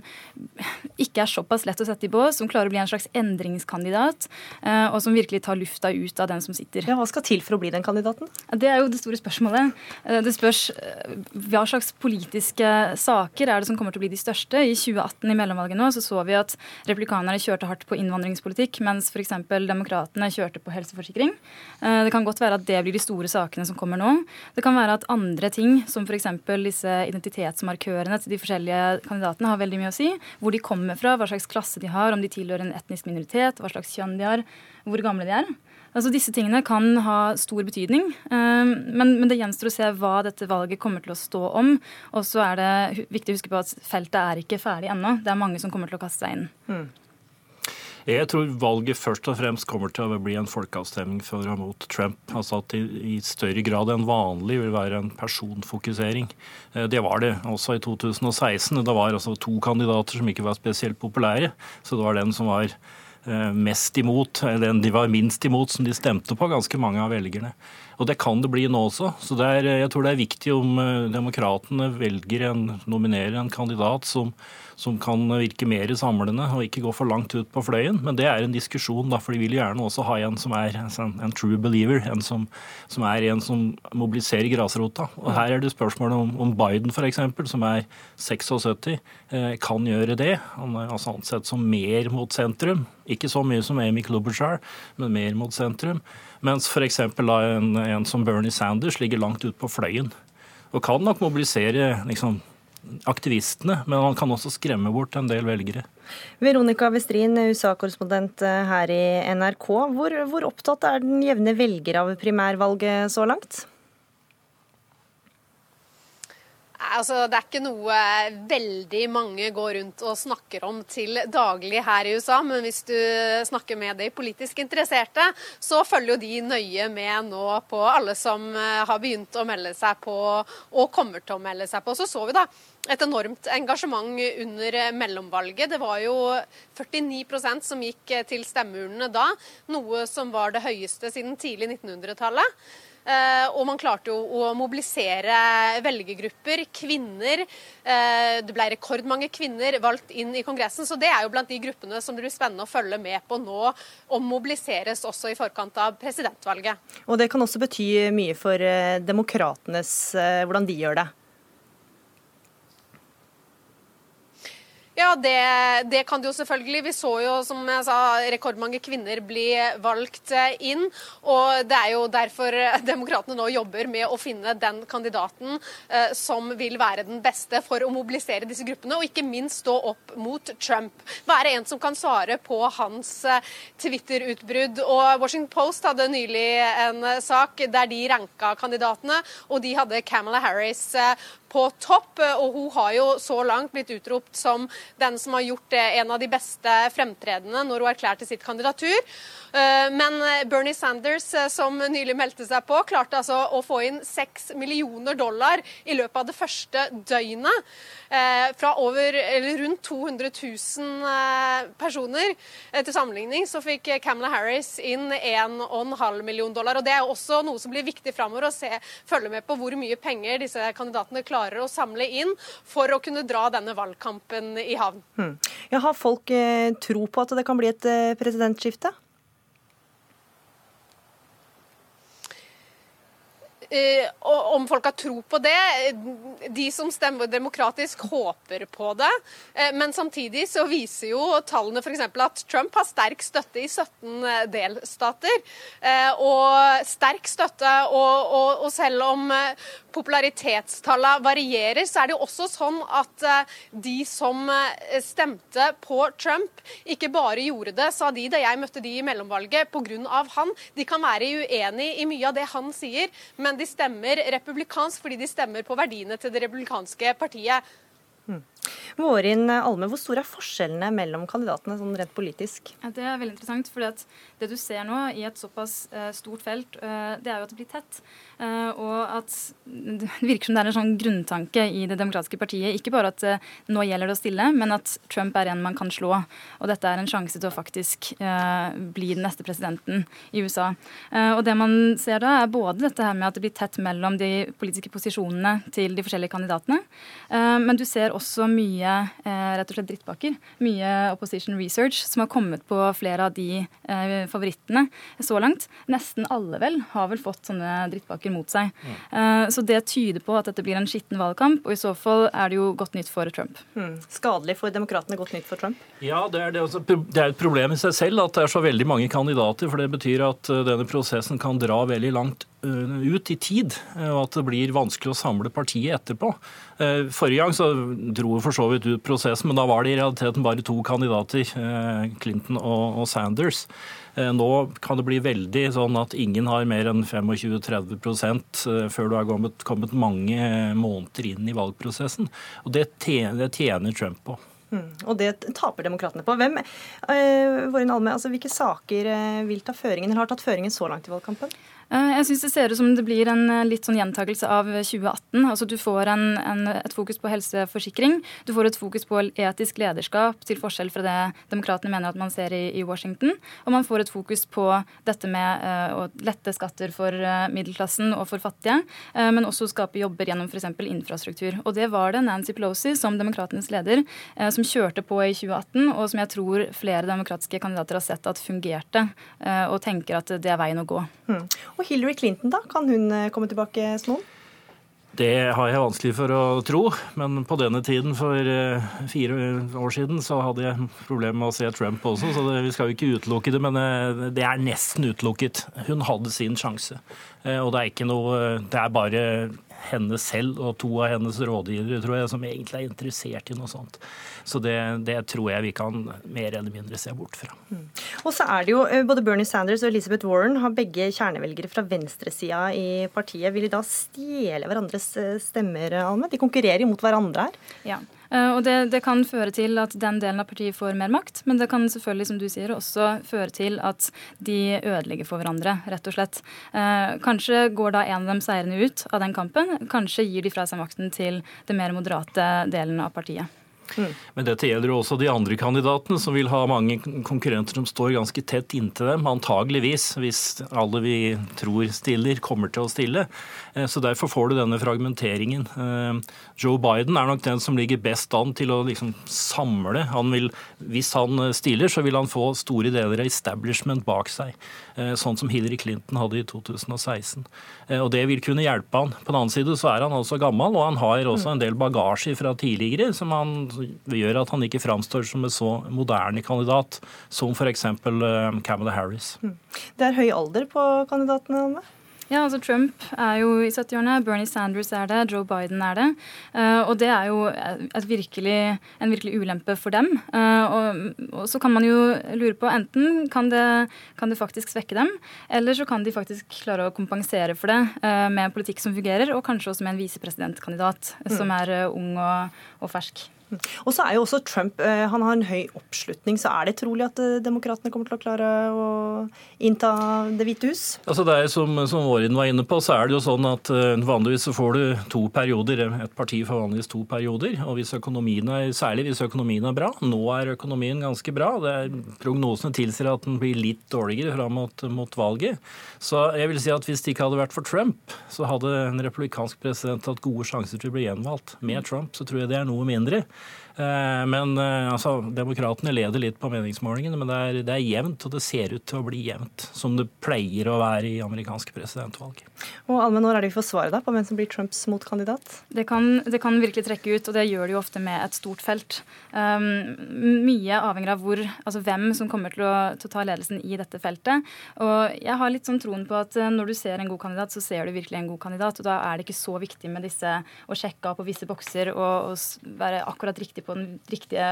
ikke er såpass lett å sette i bås, som klarer å bli en slags endringskandidat, eh, og som virkelig tar lufta ut av den som sitter. Ja, Hva skal til for å bli den kandidaten? Det er jo det store spørsmålet. Eh, det spørs eh, hva slags politiske saker er det som kommer til å bli de største. I 2018 i mellomvalget nå så, så vi at replikanerne kjørte hardt på innvandringspolitikk, mens f.eks. demokratene kjørte på helseforsikring. Det kan godt være at det blir de store sakene som kommer nå. Det kan være at andre ting, som f.eks. disse disse identitetsmarkørene til de forskjellige kandidatene har veldig mye å si. Hvor de kommer fra, hva slags klasse de har, om de tilhører en etnisk minoritet, hva slags kjønn de har, hvor gamle de er. Altså Disse tingene kan ha stor betydning, ehm, men, men, det gjenstår å se hva dette valget kommer til å stå om. Og så er det viktig å huske på at feltet er ikke ferdig ennå. Det er mange som kommer til å kaste seg inn. Mm. Jeg tror valget først og fremst kommer til å bli en folkeavstemning for og mot Trump. Altså at det i større grad enn vanlig vil være en personfokusering. Eh, det var det også i 2016. Det var altså to kandidater som ikke var spesielt populære. Så det var den som var eh, mest imot, eller den de var minst imot, som de stemte på, ganske mange av velgerne. Og det kan det bli nå også. Så er, jeg tror det er viktig om eh, demokratene velger en, nominerer en kandidat som som kan virke mer samlende og ikke gå for langt ut på fløyen. Men det er en diskusjon, da, for de vil gjerne også ha en som er en, en true believer. En som, som, er en som mobiliserer grasrota. Og Her er det spørsmålet om, om Biden f.eks., som er 76, eh, kan gjøre det. Han er altså ansett som mer mot sentrum. Ikke så mye som Amy Klobuchar, men mer mot sentrum. Mens f.eks. En, en som Bernie Sanders ligger langt ut på fløyen. Og kan nok mobilisere liksom, aktivistene, men han kan også skremme bort en del velgere. Veronica Westrin, USA-korrespondent eh, her i NRK. Hvor, hvor opptatt er den jevne velger av primærvalget så langt? Altså, det er ikke noe veldig mange går rundt og snakker om til daglig her i USA, men hvis du snakker med de politisk interesserte, så følger jo de nøye med nå på alle som eh, har begynt å melde seg på og kommer til å melde seg på. Så så vi da et enormt engasjement under mellomvalget. Det var jo 49% som gikk til stemmeurnene da, noe som var det høyeste siden tidlig 1900-tallet. Eh, og man klarte jo å mobilisere velgergrupper, kvinner. Eh, det ble rekordmange kvinner valgt inn i Kongressen, så det er jo blant de gruppene som det blir spennende å følge med på nå, og mobiliseres også i forkant av presidentvalget. Og det kan også bety mye for eh, demokratenes hvordan de gjør det? Ja, det, det, kan det jo selvfølgelig. Vi så jo, som jeg sa, rekordmange kvinner bli valgt eh, inn. Og det er jo derfor demokratene nå jobber med å finne den kandidaten eh, som vil være den beste for å mobilisere disse gruppene, og ikke minst stå opp mot Trump. Være en som kan svare på hans eh, Twitter-utbrudd. Og Washington Post hadde nylig en sak der de ranka kandidatene, og de hadde Camilla Harris eh, på topp. Og hun har jo så langt blitt utropt som den som har gjort en av de beste fremtredende når hun erklærte sitt kandidatur. Eh, men Bernie Sanders, eh, som nylig meldte seg på, klarte altså å få inn 6 millioner dollar i løpet av det første døgnet. Eh, fra over, rundt 200 000 personer. Til sammenligning så fikk Camilla Harris inn 1,5 million dollar. og Det er også noe som blir viktig framover, å se, følge med på hvor mye penger disse kandidatene klarer å samle inn for å kunne dra denne valgkampen i havn. Hmm. Ja, har folk tro på at det kan bli et presidentskifte? Om folk har tro på det. De som stemmer demokratisk, håper på det. Eh, men samtidig så viser jo tallene f.eks. at Trump har sterk støtte i 17 eh, delstater. Og sterk støtte, og, og, og selv om popularitetstallene varierer, så er det jo også sånn at de som stemte på Trump, ikke bare gjorde det, sa de da jeg møtte de i mellomvalget, pga. han. De kan være uenig i mye av det han sier, men de de stemmer republikansk fordi de stemmer på verdiene til det republikanske partiet. Vårin Alme, hvor store er forskjellene mellom kandidatene sånn rent politisk? Det er veldig interessant, for det du ser nå i et såpass uh, stort felt, uh, det er jo at det blir tett. Uh, og at det virker som det er en sånn grunntanke i Det demokratiske partiet. Ikke bare at nå gjelder det å stille, men at Trump er en man kan slå. Og dette er en sjanse til å faktisk bli den neste presidenten i USA. og det man ser da, er både dette her med at det blir tett mellom de politiske posisjonene til de forskjellige kandidatene, men du ser også mye eh, rett og slett drittbakker. Mye opposition research som har kommet på flere av de eh, favorittene så langt. Nesten alle vel har vel fått sånne drittbakker mot seg. Mm. Eh, så det tyder på at dette blir en skitten valgkamp, og i så fall er det jo godt nytt for Trump. Mm. Skadelig for demokratene, godt nytt for Trump? Ja, det er, det, også, det er et problem i seg selv at det er så veldig mange kandidater. For det betyr at denne prosessen kan dra veldig langt ut i tid, uh, og at det blir vanskelig å samle partiet etterpå. Forrige gang så dro for så vidt ut prosessen, men da var det i realiteten bare to kandidater, eh, Clinton og Sanders. Eh, nå kan det bli veldig sånn at ingen har mer enn 25-30 eh, før du har kommet, mange måneder inn i valgprosessen. Og det tjener Trump på. Mm, og det taper demokratene på. Hvem, øh, Alme, altså, Hvilke saker vil ta føringen, eller har tatt føringen så langt i valgkampen? Eh, jeg syns det ser ut som det blir en eh, litt sånn gjentakelse av 2018. Altså Du får en, en, et fokus på helseforsikring. Du får et fokus på etisk lederskap, til forskjell fra det demokratene mener at man ser i, i Washington. Og man får et fokus på dette med uh, å lette skatter for uh, middelklassen og for fattige, uh, men også skape jobber gjennom f.eks. infrastruktur. Og det var det Nancy Pelosi som demokratenes leder som kjørte på i 2018, og som jeg tror flere demokratiske kandidater har sett at fungerte, og tenker at det er veien å gå. Hmm. Og Hillary Clinton, da? Kan hun eh, komme tilbake som? Det har jeg vanskelig for å tro, men på denne tiden for eh, fire år siden så hadde jeg problemer med å se Trump også, så det, vi skal jo ikke utelukke det. Men eh, det er nesten utelukket. Hun hadde sin sjanse. Og det er ikke noe Det er bare henne selv og to av hennes rådgivere tror jeg, som egentlig er interessert i noe sånt. Så det, det, tror jeg vi kan mer eller mindre se bort fra. Mm. Og så er det jo eh, Både Bernie Sanders og Elizabeth Warren har begge kjernevelgere fra venstresida i partiet. Vil de da stjele hverandres eh, stemmer, Alme? De konkurrerer jo mot hverandre her. Ja. Eh, og det, det, kan føre til at den delen av partiet får mer makt, men det kan selvfølgelig, som du sier, også føre til at de ødelegger for hverandre, rett og slett. Kanskje går da en av dem seirende ut av den kampen. Kanskje gir de fra seg makten til det mer moderate delen av partiet. Mm. Men dette gjelder jo også de andre kandidatene, som vil ha mange konkurrenter som står ganske tett inntil dem, antageligvis, hvis alle vi tror stiller, kommer til å stille. Eh, så Derfor får du denne fragmenteringen. Eh, Joe Biden er nok den som ligger best an til å liksom samle. Han vil, hvis han stiller, så vil han få store deler av establishment bak seg. Eh, sånn som Hillary Clinton hadde i 2016. Og Det vil kunne hjelpe han. På den annen side så er han også gammel, og han har også en del bagasje fra tidligere som han gjør at han ikke framstår som en så moderne kandidat som f.eks. Camilla Harris. Mm. Det er høy alder på kandidatene? Anne? Ja, altså Trump er jo i 70-årene, Bernie Sanders er det, Joe Biden er det. Uh, og det er jo virkelig, en virkelig ulempe for dem. Uh, og, og, så kan man jo lure på enten kan det, kan det, faktisk svekke dem, eller så kan de faktisk klare å kompensere for det med en politikk som fungerer, og kanskje også med en visepresidentkandidat mm. som er ung og, og fersk. Og så er jo også Trump eh, han har en høy oppslutning, så er det trolig at eh, demokratene kommer til å klare å innta Det hvite hus? Altså det er Som, som Vårin var inne på, så er det jo sånn at uh, vanligvis så får du to perioder. Et parti får vanligvis to perioder. og hvis økonomien er, Særlig hvis økonomien er bra. Nå er økonomien ganske bra. er Prognosene tilsier at den blir litt dårligere fram mot, mot valget. Så jeg vil si at hvis det ikke hadde vært for Trump, så hadde en republikansk president hatt gode sjanser til å bli gjenvalgt. Med Trump så tror jeg det er noe mindre. Eh, men eh, altså, Demokratene leder litt på meningsmålingene, men det er, det er, jevnt, og det ser ut til å bli jevnt. Som det pleier å være i amerikanske presidentvalg. Og Alme, Når er det vi får svaret da, på hvem som blir Trumps motkandidat? Det kan, det kan, virkelig trekke ut, og det gjør det jo ofte med et stort felt. Um, mye avhenger av hvor, altså hvem som kommer til å, til å, ta ledelsen i dette feltet. Og jeg har litt sånn troen på at eh, når du ser en god kandidat, så ser du virkelig en god kandidat. Og da er det ikke så viktig med disse å sjekke av på visse bokser og, og være akkurat riktig på den riktige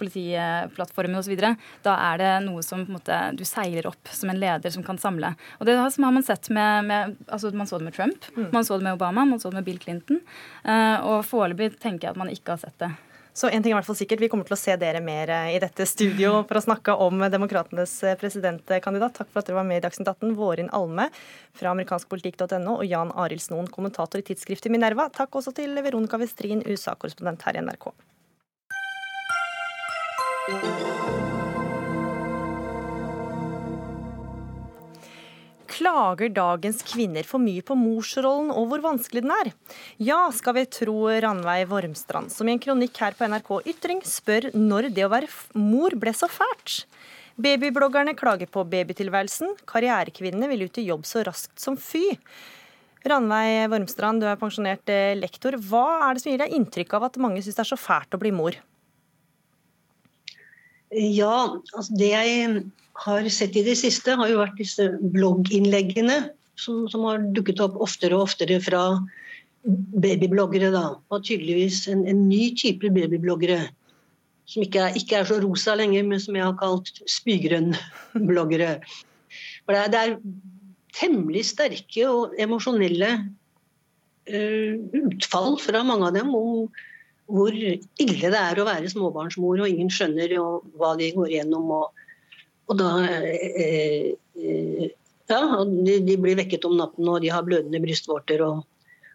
politiplattformen osv., da er det noe som måte, du seiler opp som en leder som kan samle. Og det har man sett med, med altså Man så det med Trump, mm. man så det med Obama, man så det med Bill Clinton. Uh, og foreløpig tenker jeg at man ikke har sett det Så en ting er i hvert fall sikkert, Vi kommer til å se dere mer i dette studio for å snakke om Demokratenes presidentkandidat. Takk for at dere var med i Dagsnytt 18. Vårin Alme fra amerikanskpolitikk.no og Jan Arild Snoen, kommentator i tidsskriftet Minerva. Takk også til Veronica Westrin, USA-korrespondent her i NRK. Klager dagens kvinner for mye på morsrollen og hvor vanskelig den er? Ja, skal vi tro Ranveig Vormstrand, som i en kronikk her på NRK Ytring spør når det å være mor ble så fælt. Babybloggerne klager på babytilværelsen, karrierekvinnene vil ut i jobb så raskt som fy. Ranveig Vormstrand, du er pensjonert eh, lektor. Hva er det som gir deg inntrykk av at mange syns det er så fælt å bli mor? Ja, altså det jeg har sett i det siste, har jo vært disse blogginnleggene som, som har dukket opp oftere og oftere fra babybloggere. da, Og tydeligvis en, en ny type babybloggere. Som ikke er, ikke er, så rosa lenger, men som jeg har kalt spygrønn-bloggere. For det er, det er, temmelig sterke og emosjonelle uh, utfall fra mange av dem om hvor ille det er å være småbarnsmor, og ingen skjønner hva de går igjennom. og og da eh, eh, Ja, de, de, blir vekket om natten, og de har blødende brystvorter. og,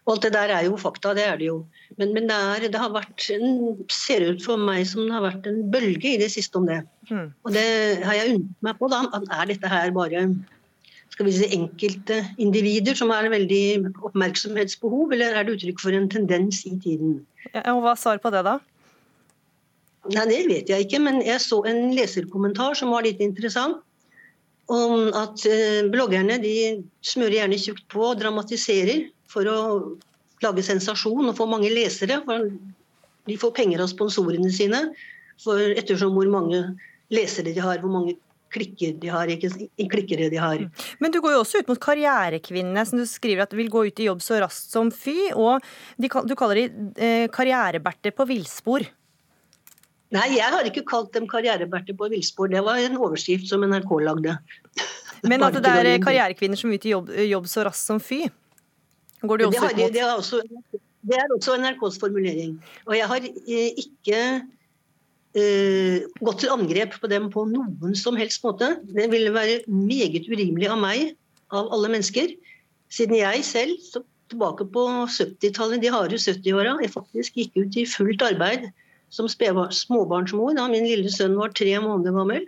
og alt det der er jo fakta, det er det jo. Men, men det, er, det, har vært en, ser ut for meg som det har vært en bølge i det siste om det. Mm. Og det har jeg undret meg på. da, Er dette her bare skal vi si, enkelte individer som har veldig oppmerksomhetsbehov, eller er det uttrykk for en tendens i tiden? Ja, og Hva svarer på det, da? Nei, Det vet jeg ikke, men jeg så en leserkommentar som var litt interessant. Om at eh, bloggerne de smører gjerne tjukt på og dramatiserer for å lage sensasjon og få mange lesere. For de får penger av sponsorene sine for ettersom hvor mange lesere de har, hvor mange klikker de har, ikke klikkere de har. Men du går jo også ut mot karrierekvinnene, som du skriver at vil gå ut i jobb så raskt som fy. Og de, du kaller de eh, karriereberter på villspor. Nei, jeg har ikke kalt dem karriereberter på villspor. Det var en overskrift som NRK lagde. Men at det er karrierekvinner som vil ut i jobb, jobb, så raskt som fy? Går de også det, har, ut mot? Det er også, det er også NRKs formulering. Og jeg har eh, ikke uh, gått til angrep på dem på noen som helst måte. Det ville være meget urimelig av meg, av alle mennesker, siden jeg selv, tilbake på 70-tallet, de harde 70-åra, faktisk gikk ut i fullt arbeid som småbarnsmor da min lille sønn var tre måneder gammel.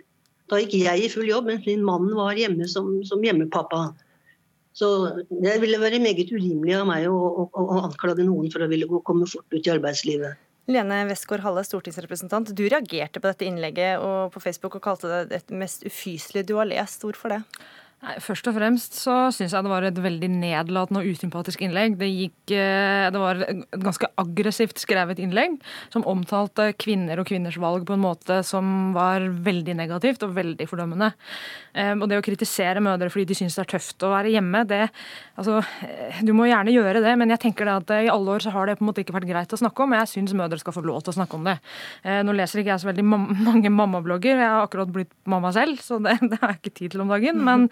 Da gikk jeg i full jobb, mens min mann var hjemme som, som hjemmepappa. Så det ville være meget urimelig av meg å, å, å anklage noen for å ville komme fort ut i arbeidslivet. Lene Westgård Halle, stortingsrepresentant. Du reagerte på dette innlegget på Facebook og kalte det det mest ufyselige du har lest. Hvorfor det? Nei, først og fremst så syns jeg det var et veldig nedlatende og usympatisk innlegg. Det, gikk, eh, det var et ganske aggressivt skrevet innlegg som omtalte kvinner og kvinners valg på en måte som var veldig negativt og veldig fordømmende. Og det å kritisere mødre fordi de syns det er tøft å være hjemme, det Altså, du må gjerne gjøre det, men jeg tenker at i alle år så har det på en måte ikke vært greit å snakke om. og Jeg syns mødre skal få lov til å snakke om det. Eh, nå leser ikke jeg så veldig mange mammablogger, jeg har akkurat blitt mamma selv, så det, det har jeg ikke tid til om dagen. men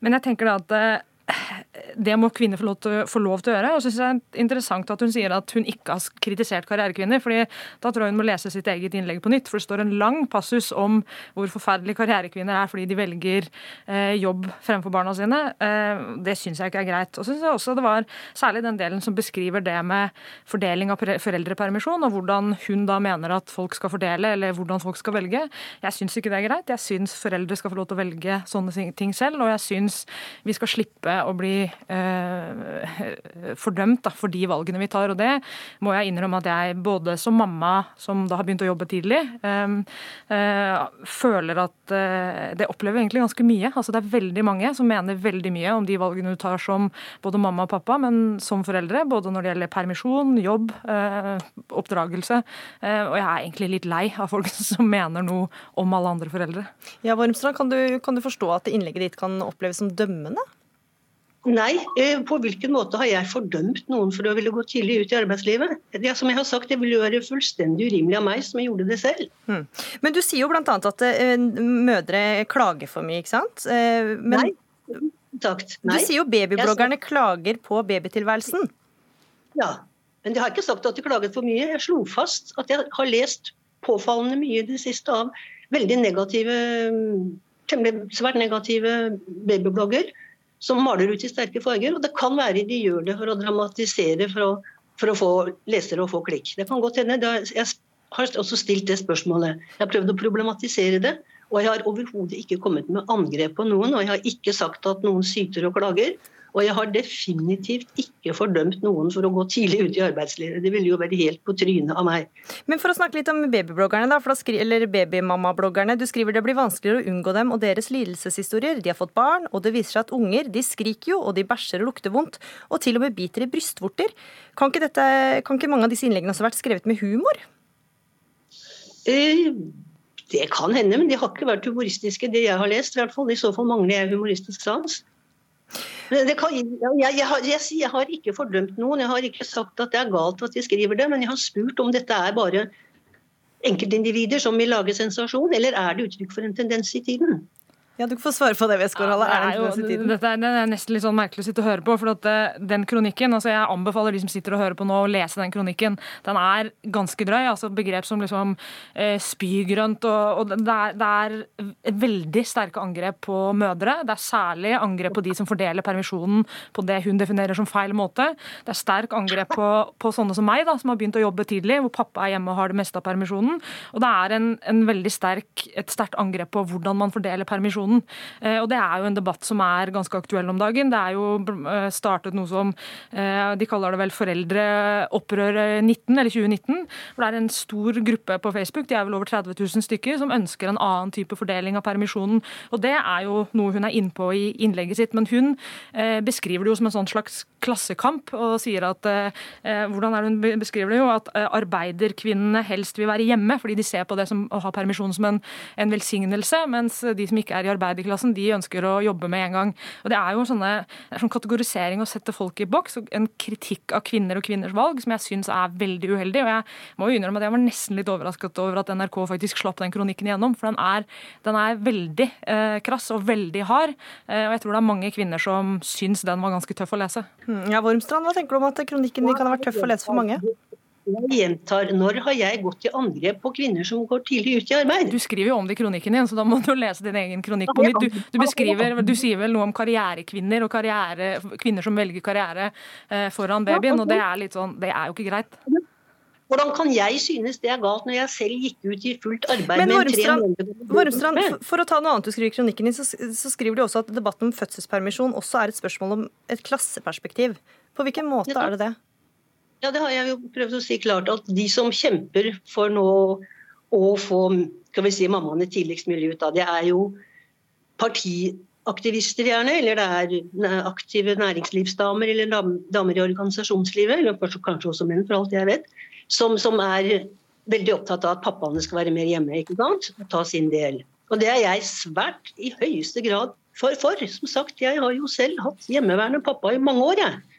men jeg tenker da at eh, det må kvinner få lov, til, få lov til å gjøre. Og så synes jeg det er interessant at hun sier at hun ikke har kritisert karrierekvinner. fordi da tror jeg hun må lese sitt eget innlegg på nytt. For det står en lang passus om hvor forferdelig karrierekvinner er fordi de velger eh, jobb fremfor barna sine. Eh, det syns jeg ikke er greit. Og så syns jeg også det var særlig den delen som beskriver det med fordeling av foreldrepermisjon, og hvordan hun da mener at folk skal fordele, eller hvordan folk skal velge. Jeg syns ikke det er greit. Jeg syns foreldre skal få lov til å velge sånne ting selv, og jeg syns vi skal slippe å bli eh, fordømt da, for de valgene vi tar. Og det må jeg innrømme at jeg både som mamma, som da har begynt å jobbe tidlig, eh, eh, føler at eh, det opplever egentlig ganske mye. Altså Det er veldig mange som mener veldig mye om de valgene du tar som både mamma og pappa, men som foreldre. Både når det gjelder permisjon, jobb, eh, oppdragelse. Eh, og jeg er egentlig litt lei av folk som mener noe om alle andre foreldre. Ja, Vormstrand, kan du, kan du forstå at innlegget ditt kan oppleves som dømmende? Nei, eh, på hvilken måte har jeg fordømt noen for å ville gå tidlig ut i arbeidslivet? Det, som jeg har sagt, det ville være fullstendig urimelig av meg som jeg gjorde det selv. Mm. Men du sier jo bl.a. at uh, mødre klager for mye, ikke sant? Uh, men, Nei. Takk. Nei. Du sier jo babybloggerne klager på babytilværelsen. Ja. Men de har ikke sagt at de klaget for mye. Jeg slo fast at jeg har lest påfallende mye i det siste av veldig negative, temmelig svært negative babyblogger som maler ut i sterke farger. Og det kan være de gjør det for å dramatisere, for å, for å få lesere og få klikk. Det kan godt hende. Jeg har også stilt det spørsmålet. Jeg har prøvd å problematisere det. Og jeg har overhodet ikke kommet med angrep på noen. Og jeg har ikke sagt at noen syter og klager. Og jeg har definitivt ikke fordømt noen for å gå tidlig ut i arbeidslivet. Det ville jo være helt på trynet av meg. Men for å snakke litt om babybloggerne, da, skri, eller babymammabloggerne. Du skriver det blir vanskeligere å unngå dem og deres lidelseshistorier. De har fått barn, og det viser seg at unger de skriker jo, og de bæsjer og lukter vondt. Og til og med biter i brystvorter. Kan ikke, dette, kan ikke mange av disse innleggene også vært skrevet med humor? Eh, det kan hende, men de har ikke vært humoristiske, det jeg har lest. I hvert fall. I så fall mangler jeg humoristisk sans. Kan, jeg, jeg, har, jeg, jeg har ikke fordømt noen. Jeg har ikke sagt at det er galt at de skriver det, men jeg har spurt om dette er bare enkeltindivider som vil lage sensasjon, eller er det uttrykk for en tendens i tiden? Ja, Du får svare på det, Westgård. Ja, det, dette er, det er nesten litt sånn merkelig å sitte og høre på. for at eh, den kronikken, altså Jeg anbefaler de som sitter og hører på nå, å lese den kronikken. Den er ganske drøy. altså Begrep som liksom eh, spygrønt og, og det, er, det, er, veldig sterke angrep på mødre. Det er særlig angrep på de som fordeler permisjonen på det hun definerer som feil måte. Det er sterk angrep på, på sånne som meg, da, som har begynt å jobbe tidlig, hvor pappa er hjemme og har det meste av permisjonen. Og det er en, en veldig sterk, et sterkt angrep på hvordan man fordeler permisjonen diskusjonen. Eh, og det er jo en debatt som er ganske aktuell om dagen. Det er jo eh, startet noe som eh, de kaller det vel Foreldreopprør 19, eller 2019. hvor Det er en stor gruppe på Facebook, de er vel over 30 000 stykker, som ønsker en annen type fordeling av permisjonen. Og det er jo noe hun er innpå i innlegget sitt. Men hun beskriver det jo som en sånn slags klassekamp, og sier at Hvordan er det hun beskriver det jo? At arbeiderkvinnene helst vil være hjemme, fordi de ser på det som å ha permisjon som en, en velsignelse, mens de som ikke er i arbeiderklassen de ønsker å jobbe med en gang. Og Det er jo sånne, sånn kategorisering å sette folk i boks, en kritikk av kvinner og kvinners valg som jeg syns er veldig uheldig. og Jeg må jo innrømme at jeg var nesten litt overrasket over at NRK faktisk slapp den kronikken igjennom. For den er, den er veldig eh, krass og veldig hard. Eh, og jeg tror det er mange kvinner som syns den var ganske tøff å lese. Hmm, ja, Wormstrand, hva tenker du om at kronikken kan ha vært tøff å lese for mange? Jeg gjentar, når har jeg gått til angrep på kvinner som går tidlig ut i arbeid? Du skriver jo om det i kronikken din, så da må du lese din egen kronikk på nytt. Du, du, beskriver, du sier vel noe om karrierekvinner og karriere, kvinner som velger karriere eh, foran babyen, og det er litt sånn, det er jo ikke greit. Hvordan kan jeg synes det er galt når jeg selv gikk ut i fullt arbeid Men, med tre måneder? Vormstrand, for, for å ta noe annet du skriver i kronikken din, så, så, skriver du også at debatten om fødselspermisjon også er et spørsmål om et klasseperspektiv. På hvilken måte er det det? Ja, det har jeg jo prøvd å si klart. At de som kjemper for nå å få skal vi si, mammaene tidligst mulig ut av det, er jo partiaktivister gjerne, eller det er aktive næringslivsdamer eller damer i organisasjonslivet, eller kanskje også menn, for alt jeg vet, som, som er veldig opptatt av at pappaene skal være mer hjemme ikke sant? og ta sin del. Og det er jeg svært i høyeste grad for. for. Som sagt, jeg har jo selv hatt hjemmeværende pappa i mange år, jeg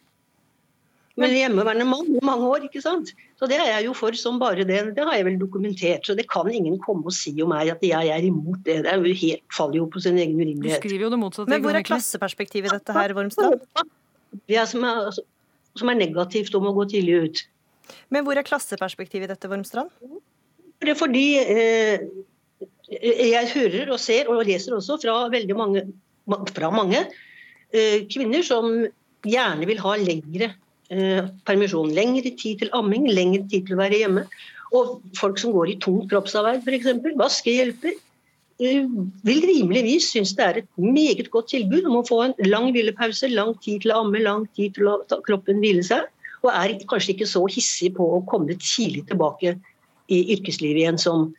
med hjemmeværende mann i mange år. ikke sant? Så Det er jeg jo for som bare det. Det har jeg vel dokumentert. Så det kan ingen komme og si om meg at jeg er imot det. Det er jo helt, faller jo på sin egen urimelighet. Du skriver jo det motsatte. Men hvor er klasseperspektivet i dette her, Wormstad? Det som er, altså, som er negativt om å gå tidlig ut. Men hvor er klasseperspektivet i dette, Wormstrand? Det er fordi eh, jeg hører og ser og leser også fra veldig mange, fra mange eh, kvinner som gjerne vil ha lengre Eh, permisjon. Lengre tid til amming, lengre tid til å være hjemme. Og folk som går i tungt kroppsarbeid, f.eks. Vaskehjelper. Eh, vil rimeligvis synes det er et meget godt tilbud om å få en lang hvilepause, lang tid til å amme, lang tid til å ta kroppen hvile seg. Og er kanskje ikke så hissig på å komme tidlig tilbake i yrkeslivet igjen som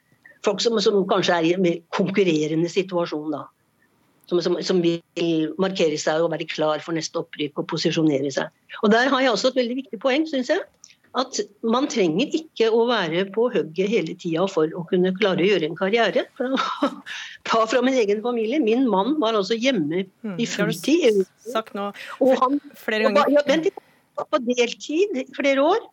folk som, som kanskje er i en mer konkurrerende situasjon da som, som, som, vil markere seg og være klar for neste opprykk og posisjonere seg. Og Der har jeg også et veldig viktig poeng, syns jeg. At man trenger ikke å være på hugget hele tida for å kunne klare å gjøre en karriere. Ta fra min egen familie. Min mann var altså hjemme mm, i fulltid. Sagt nå flere ganger. Ja, vent, på deltid i flere år.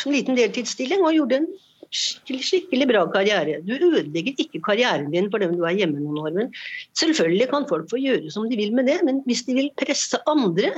Som liten deltidsstilling og gjorde en skikkelig bra karriere. Du ødelegger ikke karrieren din for dem du er hjemme. Men selvfølgelig kan folk få gjøre som de vil med det, men hvis de vil presse andre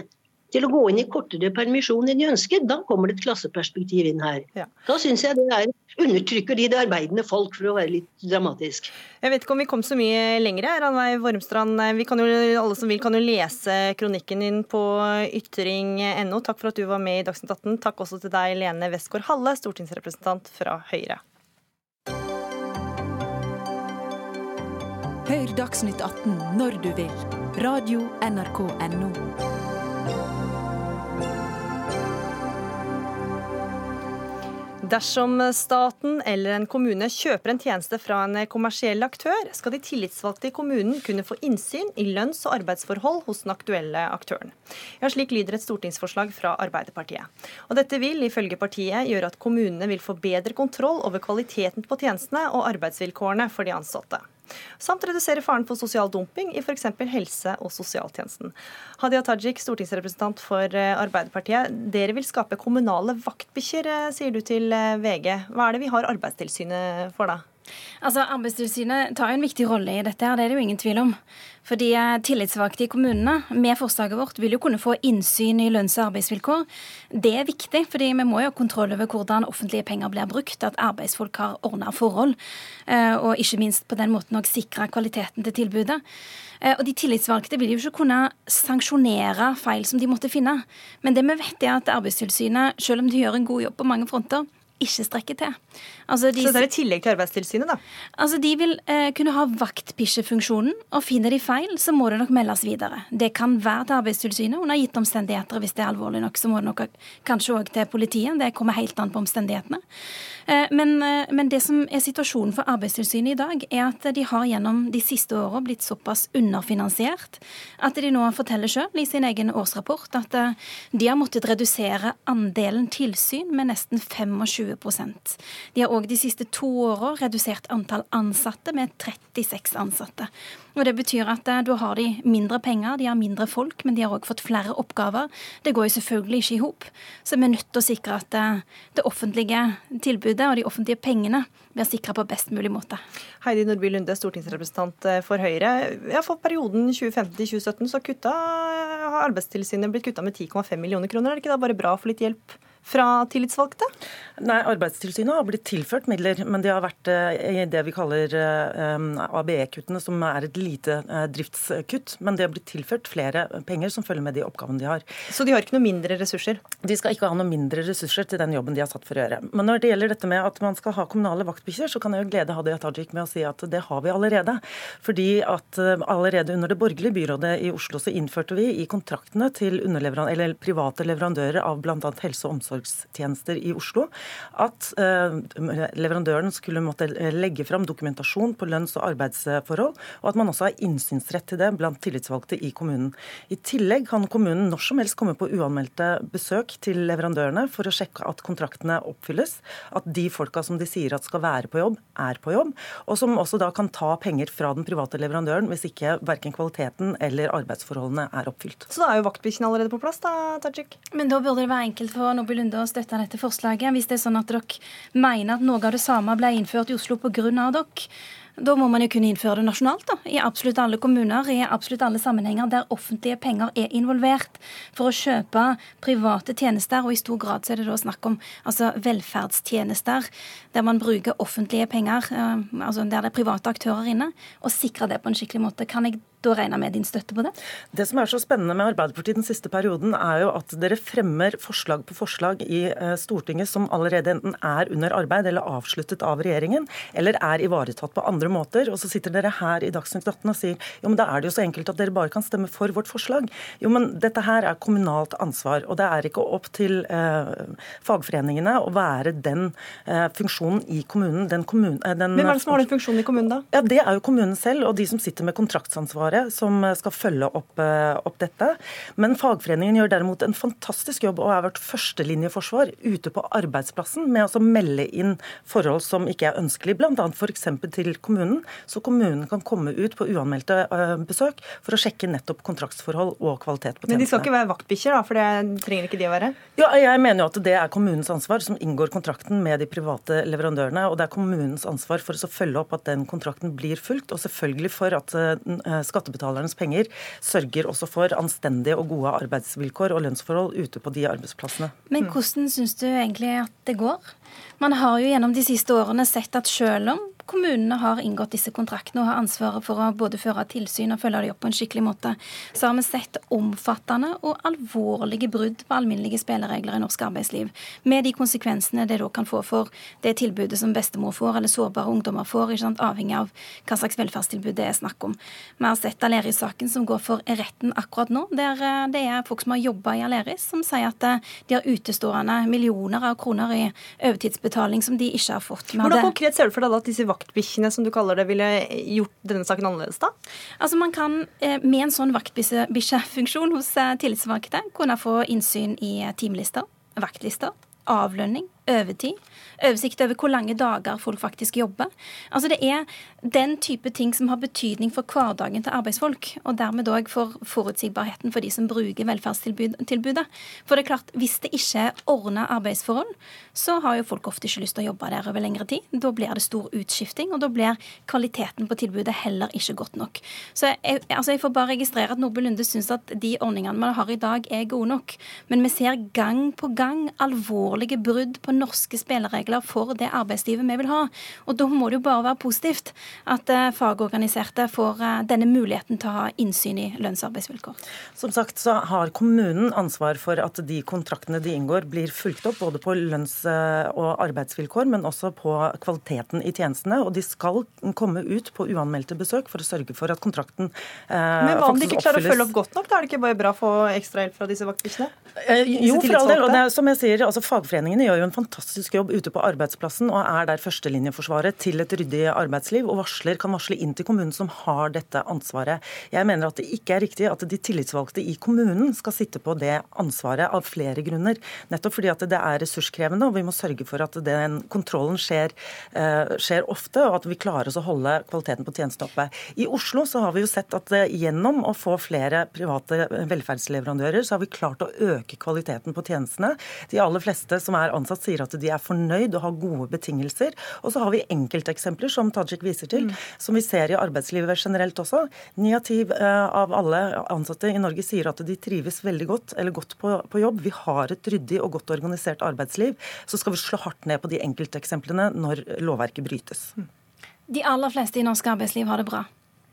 til å gå inn i kortere permisjon enn de ønsker. Da kommer det et klasseperspektiv inn her. Ja. Da syns jeg det er, undertrykker de det arbeidende folk, for å være litt dramatisk. Jeg vet ikke om vi kom så mye lenger, her, Ranveig Vormstrand. Vi kan jo, alle som vil kan jo lese kronikken din på ytring.no. Takk for at du var med i Dagsnytt 18. Takk også til deg, Lene Westgård Halle, stortingsrepresentant fra Høyre. Hør Dagsnytt 18 når du vil. Radio NRK Radio.nrk.no. Dersom staten eller en kommune kjøper en tjeneste fra en kommersiell aktør, skal de tillitsvalgte i kommunen kunne få innsyn i lønns- og arbeidsforhold hos den aktuelle aktøren. Ja, Slik lyder et stortingsforslag fra Arbeiderpartiet. Og Dette vil ifølge partiet gjøre at kommunene vil få bedre kontroll over kvaliteten på tjenestene og arbeidsvilkårene for de ansatte samt redusere faren for sosial dumping i f.eks. helse- og sosialtjenesten. Hadia Tajik, stortingsrepresentant for eh, Arbeiderpartiet. Dere vil skape kommunale vaktbikkjer, eh, sier du til eh, VG. Hva er det vi har Arbeidstilsynet for da? Altså, Arbeidstilsynet tar jo en viktig rolle i dette, her, det er det jo ingen tvil om. Fordi Tillitsvalgte i kommunene med forslaget vårt vil jo kunne få innsyn i lønns- og arbeidsvilkår. Det er viktig, fordi vi må jo ha kontroll over hvordan offentlige penger blir brukt. At arbeidsfolk har ordna forhold. Eh, og ikke minst på den måten òg sikre kvaliteten til tilbudet. Eh, og De tillitsvalgte vil jo ikke kunne sanksjonere feil som de måtte finne. Men det vi vet er at Arbeidstilsynet, selv om de gjør en god jobb på mange fronter, ikke strekker til. Altså de, så det er i tillegg til Arbeidstilsynet, da? Altså De vil eh, kunne ha vaktbikkjefunksjonen, og finner de feil, så må det nok meldes videre. Det kan være til Arbeidstilsynet under gitte omstendigheter. Hvis det er alvorlig nok, så må det nok kanskje òg til politiet. Det kommer helt an på omstendighetene. Eh, men, eh, men, det som er situasjonen for Arbeidstilsynet i dag, er at de har gjennom de siste åra blitt såpass underfinansiert at de nå forteller sjøl i sin egen årsrapport at eh, de har måttet redusere andelen tilsyn med nesten 25% De har òg de siste to åra redusert antall ansatte med 36 ansatte. Og Det betyr at eh, da har de mindre penger, de har mindre folk, men de har òg fått flere oppgaver. Det går jo selvfølgelig ikke i hop. Så vi er nødt til å sikre at eh, det offentlige tilbudet og de offentlige pengene blir sikra på best mulig måte. Heidi Nordby Lunde, stortingsrepresentant eh, for Høyre. Ja, for perioden 2015-2017 så kutta, har Arbeidstilsynet blitt kutta med 10,5 millioner kroner. Er det ikke da bare bra å få litt hjelp? Fra tillitsvalgte? Nei, Arbeidstilsynet har blitt tilført midler, men det har vært eh, i det vi kaller eh, ABE-kuttene, som er et lite eh, driftskutt. Men det har blitt tilført flere penger som følger med de oppgavene de har. Så de har ikke noe mindre ressurser? De skal ikke ha noe mindre ressurser til den jobben de har satt for å gjøre. Men når det gjelder dette med at man skal ha kommunale vaktbikkjer, så kan jeg jo glede Hadia Tajik med å si at det har vi allerede. Fordi at allerede under det borgerlige byrådet i Oslo så innførte vi i kontraktene til private leverandører av bl.a. helse og omsorg omsorgstjenester i Oslo at eh, leverandøren skulle måtte legge fram dokumentasjon på lønns- og arbeidsforhold, og at man også har innsynsrett til det blant tillitsvalgte i kommunen. I tillegg kan kommunen når som helst komme på uanmeldte besøk til leverandørene for å sjekke at kontraktene oppfylles, at de folka som de sier at skal være på jobb, er på jobb, og som også da kan ta penger fra den private leverandøren hvis ikke verken kvaliteten eller arbeidsforholdene er oppfylt. Så da er jo vaktbikkjene allerede på plass, da, Tajik? Men da burde det være enkelt for Nobel Lunde å støtte dette forslaget. Hvis det er sånn at dere mener at noe av det samme ble innført i Oslo pga. dere, da må man jo kunne innføre det nasjonalt. da, I absolutt alle kommuner, i absolutt alle sammenhenger der offentlige penger er involvert for å kjøpe private tjenester. Og i stor grad så er det da snakk om altså, velferdstjenester der man bruker offentlige penger, eh, altså der det er private aktører inne, og sikre det på en skikkelig måte. Kan jeg da regner jeg med din støtte på det? Det som er så spennende med Arbeiderpartiet den siste perioden, er jo at dere fremmer forslag på forslag i eh, Stortinget som allerede enten er under arbeid eller avsluttet av regjeringen, eller er ivaretatt på andre måter. Og så sitter dere her i Dagsnytt 18 og sier jo, men da er det jo så enkelt at dere bare kan stemme for vårt forslag. Jo, men dette her er kommunalt ansvar, og det er ikke opp til eh, fagforeningene å være den eh, funksjonen i kommunen. Den kommunen eh, den, men Hvem er det som har den funksjonen i kommunen, da? Ja, Det er jo kommunen selv, og de som sitter med kontraktsansvar Forsvaret som skal følge opp, eh, opp, dette. Men fagforeningen gjør derimot en fantastisk jobb og er vårt førstelinjeforsvar ute på arbeidsplassen med å melde inn forhold som ikke er ønskelige, bl.a. f.eks. til kommunen. Så kommunen kan komme ut på uanmeldte eh, besøk for å sjekke nettopp kontraktsforhold og kvalitet på tjenestene. Men de skal ikke være vaktbikkjer, da? For det trenger ikke de å være? Ja, jeg mener jo at det er kommunens ansvar, som inngår kontrakten med de private leverandørene. Og det er kommunens ansvar for å følge opp at den kontrakten blir fulgt, og selvfølgelig for at eh, skal skattebetalernes penger sørger også for anstendige og gode arbeidsvilkår og lønnsforhold ute på de arbeidsplassene. Men hvordan syns du egentlig at det går? Man har jo gjennom de siste årene sett at selv om kommunene har inngått disse kontraktene og har ansvaret for å både føre tilsyn og følge dem opp på en skikkelig måte, så har vi sett omfattende og alvorlige brudd på alminnelige spilleregler i norsk arbeidsliv. Med de konsekvensene det da kan få for det tilbudet som bestemor får, eller sårbare ungdommer får, avhengig av hva slags velferdstilbud det er snakk om. Vi har sett Aleris-saken som går for retten akkurat nå, der eh, det er folk som har jobba i Aleris, som sier at eh, de har utestående millioner av kroner i overtidsbetaling som de ikke har fått. Hvordan konkret ser du for deg at disse vaktbikkjene som du kaller det, ville gjort denne saken annerledes, da? Altså Man kan eh, med en sånn vaktbikkjefunksjon hos eh, tillitsvalgte kunne få innsyn i eh, timelister, vaktlister, avlønning, overtid oversikt over hvor lange dager folk faktisk jobber. Altså Det er den type ting som har betydning for hverdagen til arbeidsfolk, og dermed òg for forutsigbarheten for de som bruker velferdstilbudet. For det er klart, hvis det ikke er ordna arbeidsforhold, så har jo folk ofte ikke lyst til å jobbe der over lengre tid. Da blir det stor utskifting, og da blir kvaliteten på tilbudet heller ikke godt nok. Så jeg, altså jeg får bare registrere at Nordby Lunde syns at de ordningene man har i dag, er gode nok. Men vi ser gang på gang alvorlige brudd på norske spilleregler for det arbeidslivet vi vil ha. Og da må det jo bare være positivt at eh, fagorganiserte får eh, denne muligheten til å ha innsyn i lønns- og arbeidsvilkår. Som sagt så har kommunen ansvar for at de kontraktene de inngår blir fulgt opp både på lønns- eh, og arbeidsvilkår, men også på kvaliteten i tjenestene. Og de skal komme ut på uanmeldte besøk for å sørge for at kontrakten eh, Men hva om de ikke klarer å følge opp godt nok? Da er det ikke bare bra å få ekstra hjelp fra disse vaktbikkjene? Eh, jo, for all del. Og det, som jeg sier, altså Fagforeningene gjør jo en fantastisk jobb ute på arbeidsplassen og er der førstelinjeforsvaret til et ryddig arbeidsliv. Og varsler kan varsle inn til kommunen som har dette ansvaret. Jeg mener at det ikke er riktig at de tillitsvalgte i kommunen skal sitte på det ansvaret av flere grunner. Nettopp fordi at det er ressurskrevende, og vi må sørge for at den kontrollen skjer, uh, skjer ofte, og at vi klarer oss å holde kvaliteten på tjenesten oppe. I Oslo så har vi jo sett at uh, gjennom å få flere private velferdsleverandører, så har vi klart å øke kvaliteten på tjenestene. De aller fleste som er ansatt, sier at de er fornøyd og har gode betingelser. Og så har vi enkelteksempler, som Tajik viser til, mm. som vi ser i arbeidslivet generelt også. Ni av ti eh, av alle ansatte i Norge sier at de trives veldig godt eller godt på, på jobb. Vi har et ryddig og godt organisert arbeidsliv. Så skal vi slå hardt ned på de enkelteksemplene når lovverket brytes. Mm. De aller fleste i norsk arbeidsliv har det bra.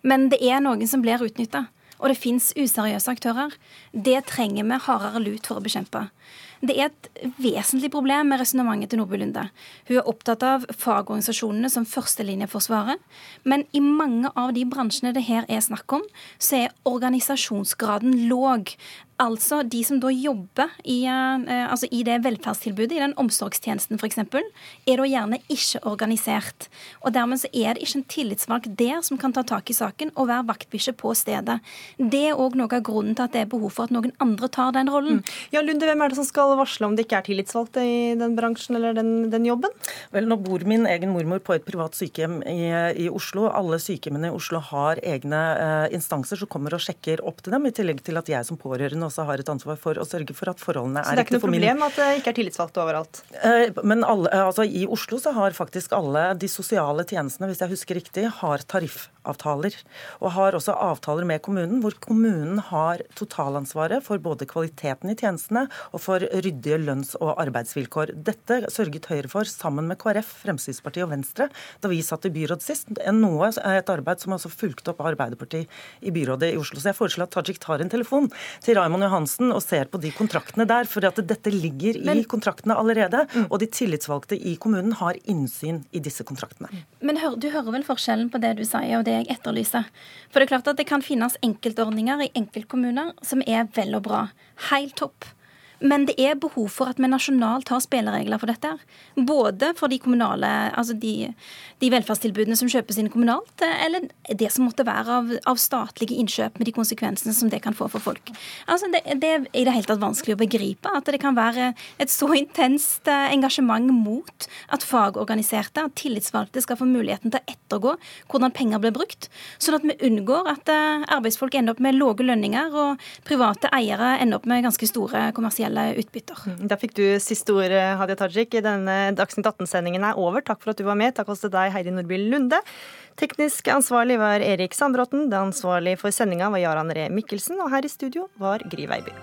Men det er noen som blir utnytta. Og det fins useriøse aktører. Det trenger vi hardere lut for å bekjempe. Det er et vesentlig problem med resonnementet til Nordby Lunde. Hun er opptatt av fagorganisasjonene som førstelinjeforsvaret. Men i mange av de bransjene det her er snakk om, så er organisasjonsgraden låg. Altså de som da jobber i, eh, altså i det velferdstilbudet, i den omsorgstjenesten f.eks., er da gjerne ikke organisert. Og dermed så er det ikke en tillitsvalgt der som kan ta tak i saken og være vaktbikkje på stedet. Det er òg noe av grunnen til at det er behov for at noen andre tar den rollen. Mm. Ja, Lunde, hvem er det som skal varsle om det ikke er tillitsvalgte i den bransjen eller den, den jobben? Vel, nå bor min egen mormor på et privat sykehjem i, i Oslo. Alle sykehjemmene i Oslo har egne uh, instanser som kommer og sjekker opp til dem, i tillegg til at jeg som pårørende også har et ansvar for å sørge for at forholdene er Så det er ikke noe problem at det ikke er tillitsvalgte overalt? Eh, men alle, eh, altså, i Oslo så har faktisk alle de sosiale tjenestene, hvis jeg husker riktig, har tariffavtaler. Og har også avtaler med kommunen, hvor kommunen har totalansvaret for både kvaliteten i tjenestene og for ryddige lønns- og arbeidsvilkår. Dette sørget Høyre for sammen med KrF, Fremskrittspartiet og Venstre da vi satt i byråd sist. Noe er et arbeid som også fulgte opp Arbeiderpartiet i byrådet i Oslo. Så jeg foreslår at Tajik tar en telefon til Raymond Johansen og ser på de kontraktene der. For at dette ligger i kontraktene allerede. Mm. Og de tillitsvalgte i kommunen har innsyn i disse kontraktene. Men hør, du hører vel forskjellen på det du sier og det jeg etterlyser. For det er klart at det kan finnes enkeltordninger i enkeltkommuner som er vel og bra. Helt topp. Men det er behov for at vi nasjonalt har spilleregler for dette. Både for de kommunale, altså de, de velferdstilbudene som kjøpes inn kommunalt, eller det som måtte være av, av, statlige innkjøp med de konsekvensene som det kan få for folk. Altså det, det, er i det hele tatt vanskelig å begripe at det kan være et så intenst eh, engasjement mot at fagorganiserte, at tillitsvalgte, skal få muligheten til å ettergå hvordan penger blir brukt, sånn at vi unngår at eh, arbeidsfolk ender opp med lave lønninger og private eiere ender opp med ganske store kommersielle gjelder utbytter. Mm, da fikk du siste ord, Hadia Tajik. Denne Dagsnytt 18-sendingen er over. Takk for at du var med. Takk også til deg, Heidi Nordby Lunde. Teknisk ansvarlig var Erik Sandbråten. Det ansvarlige for sendinga var Jaran Ree Mikkelsen. Og her i studio var Gry Veiby.